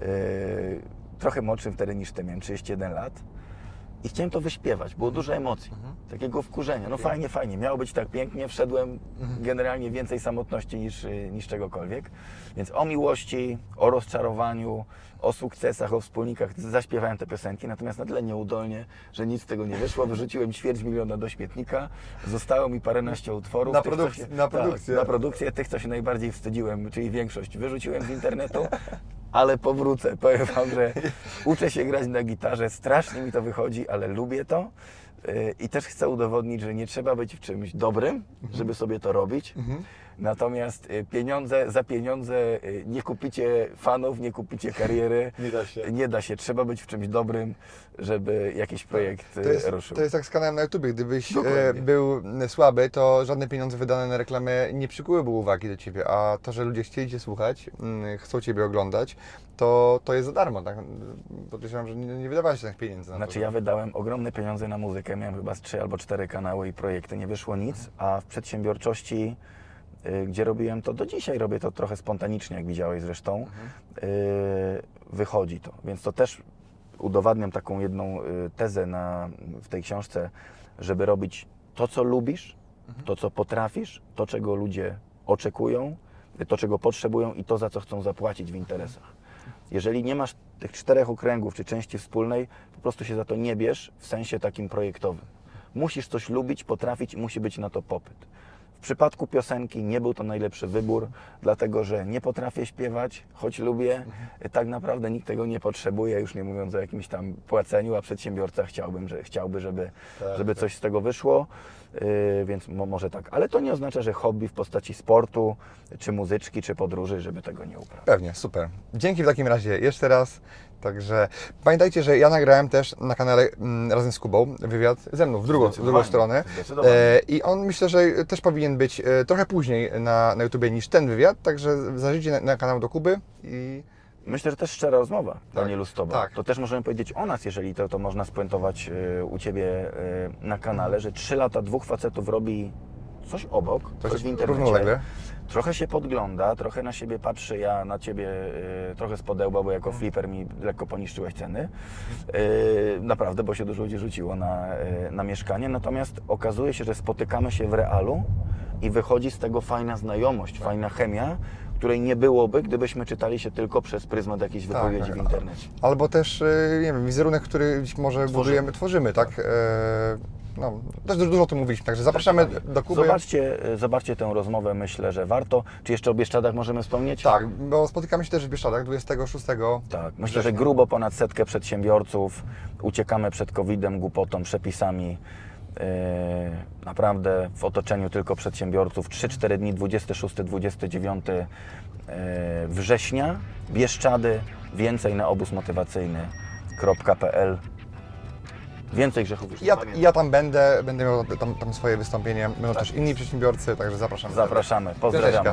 Yy, trochę młodszym wtedy niż ty, miałem 31 lat. I chciałem to wyśpiewać, było dużo emocji, takiego wkurzenia. No fajnie, fajnie, miało być tak pięknie, wszedłem generalnie więcej samotności niż, y, niż czegokolwiek. Więc o miłości, o rozczarowaniu, o sukcesach, o wspólnikach zaśpiewałem te piosenki, natomiast na tyle nieudolnie, że nic z tego nie wyszło. Wyrzuciłem ćwierć miliona do śmietnika, zostało mi paręnaście utworów. Na tych, co produkcję- na produkcję. Tak, na produkcję tych, co się najbardziej wstydziłem, czyli większość wyrzuciłem z internetu, ale powrócę. Powiem Wam, że uczę się grać na gitarze, strasznie mi to wychodzi, ale lubię to. Yy, I też chcę udowodnić, że nie trzeba być w czymś dobrym, żeby sobie to robić. Natomiast y, pieniądze, za pieniądze y, nie kupicie fanów, nie kupicie kariery. Nie da się. Nie da się. Trzeba być w czymś dobrym, żeby jakiś projekt To jest, y, ruszył. to jest tak z kanałem na YouTubie. Gdybyś Dokładnie. był słaby, to żadne pieniądze wydane na reklamę nie przykułyby uwagi do ciebie. A to, że ludzie chcieli cię słuchać, mm, chcą ciebie oglądać, to, to jest za darmo. Tak? Podejrzewam, że nie, nie wydawałeś tych pieniędzy na Znaczy to. ja wydałem ogromne pieniądze na muzykę, miałem chyba z trzy albo cztery kanały i projekty, nie wyszło nic, a w przedsiębiorczości, gdzie robiłem to, do dzisiaj robię to trochę spontanicznie, jak widziałeś zresztą, y, wychodzi to. Więc to też udowadniam taką jedną y, tezę na, w tej książce, żeby robić to, co lubisz, to, co potrafisz, to, czego ludzie oczekują, to, czego potrzebują i to, za co chcą zapłacić w interesach. Jeżeli nie masz tych czterech okręgów czy części wspólnej, po prostu się za to nie bierz w sensie takim projektowym. Musisz coś lubić, potrafić i musi być na to popyt. W przypadku piosenki nie był to najlepszy wybór, dlatego że nie potrafię śpiewać, choć lubię. Tak naprawdę nikt tego nie potrzebuje, już nie mówiąc o jakimś tam płaceniu, a przedsiębiorca chciałbym, że, chciałby, żeby, żeby coś z tego wyszło. Yy, więc mo, może tak. Ale to nie oznacza, że hobby w postaci sportu, czy muzyczki, czy podróży, żeby tego nie uprawiać. Pewnie, super. Dzięki w takim razie jeszcze raz. Także pamiętajcie, że ja nagrałem też na kanale mm, razem z Kubą wywiad ze mną w drugą, w drugą stronę. E, I on myślę, że też powinien być e, trochę później na, na YouTubie niż ten wywiad, także zajrzyjcie na, na kanał do Kuby i Myślę, że też szczera rozmowa, Tak, Danielu, z Tobą. tak. To też możemy powiedzieć o nas, jeżeli to, to można spuentować y, u Ciebie y, na kanale, że trzy lata dwóch facetów robi coś obok, coś, Coś w internecie. Trochę się podgląda, trochę na siebie patrzy, ja na Ciebie y, trochę spodełba, bo jako flipper mi lekko poniszczyłeś ceny. Y, naprawdę, bo się dużo ludzi rzuciło na, na mieszkanie. Natomiast okazuje się, że spotykamy się w realu i wychodzi z tego fajna znajomość, fajna chemia, której nie byłoby, gdybyśmy czytali się tylko przez pryzmat jakiejś wypowiedzi tak. w internecie. albo też, e, nie wiem, wizerunek, który być może budujemy, tworzymy, tak? E, No, też dużo, o tym mówiliśmy, także zapraszamy do Kuby. Zobaczcie, y, zobaczcie tę rozmowę, myślę, że warto. Czy jeszcze o Bieszczadach możemy wspomnieć? Tak, bo spotykamy się też w Bieszczadach 26 Tak, myślę, że września. grubo ponad setkę przedsiębiorców. Uciekamy przed COVID-em, głupotą, przepisami. Yy, naprawdę w otoczeniu tylko przedsiębiorców. 3-4 dni, 26-29 yy, września. Bieszczady, więcej na obóz motywacyjny.pl. Więcej grzechów już Ja, ja tam będę, będę miał tam, tam swoje wystąpienie. Będą też inni przedsiębiorcy, także zapraszamy. Zapraszamy, pozdrawiamy.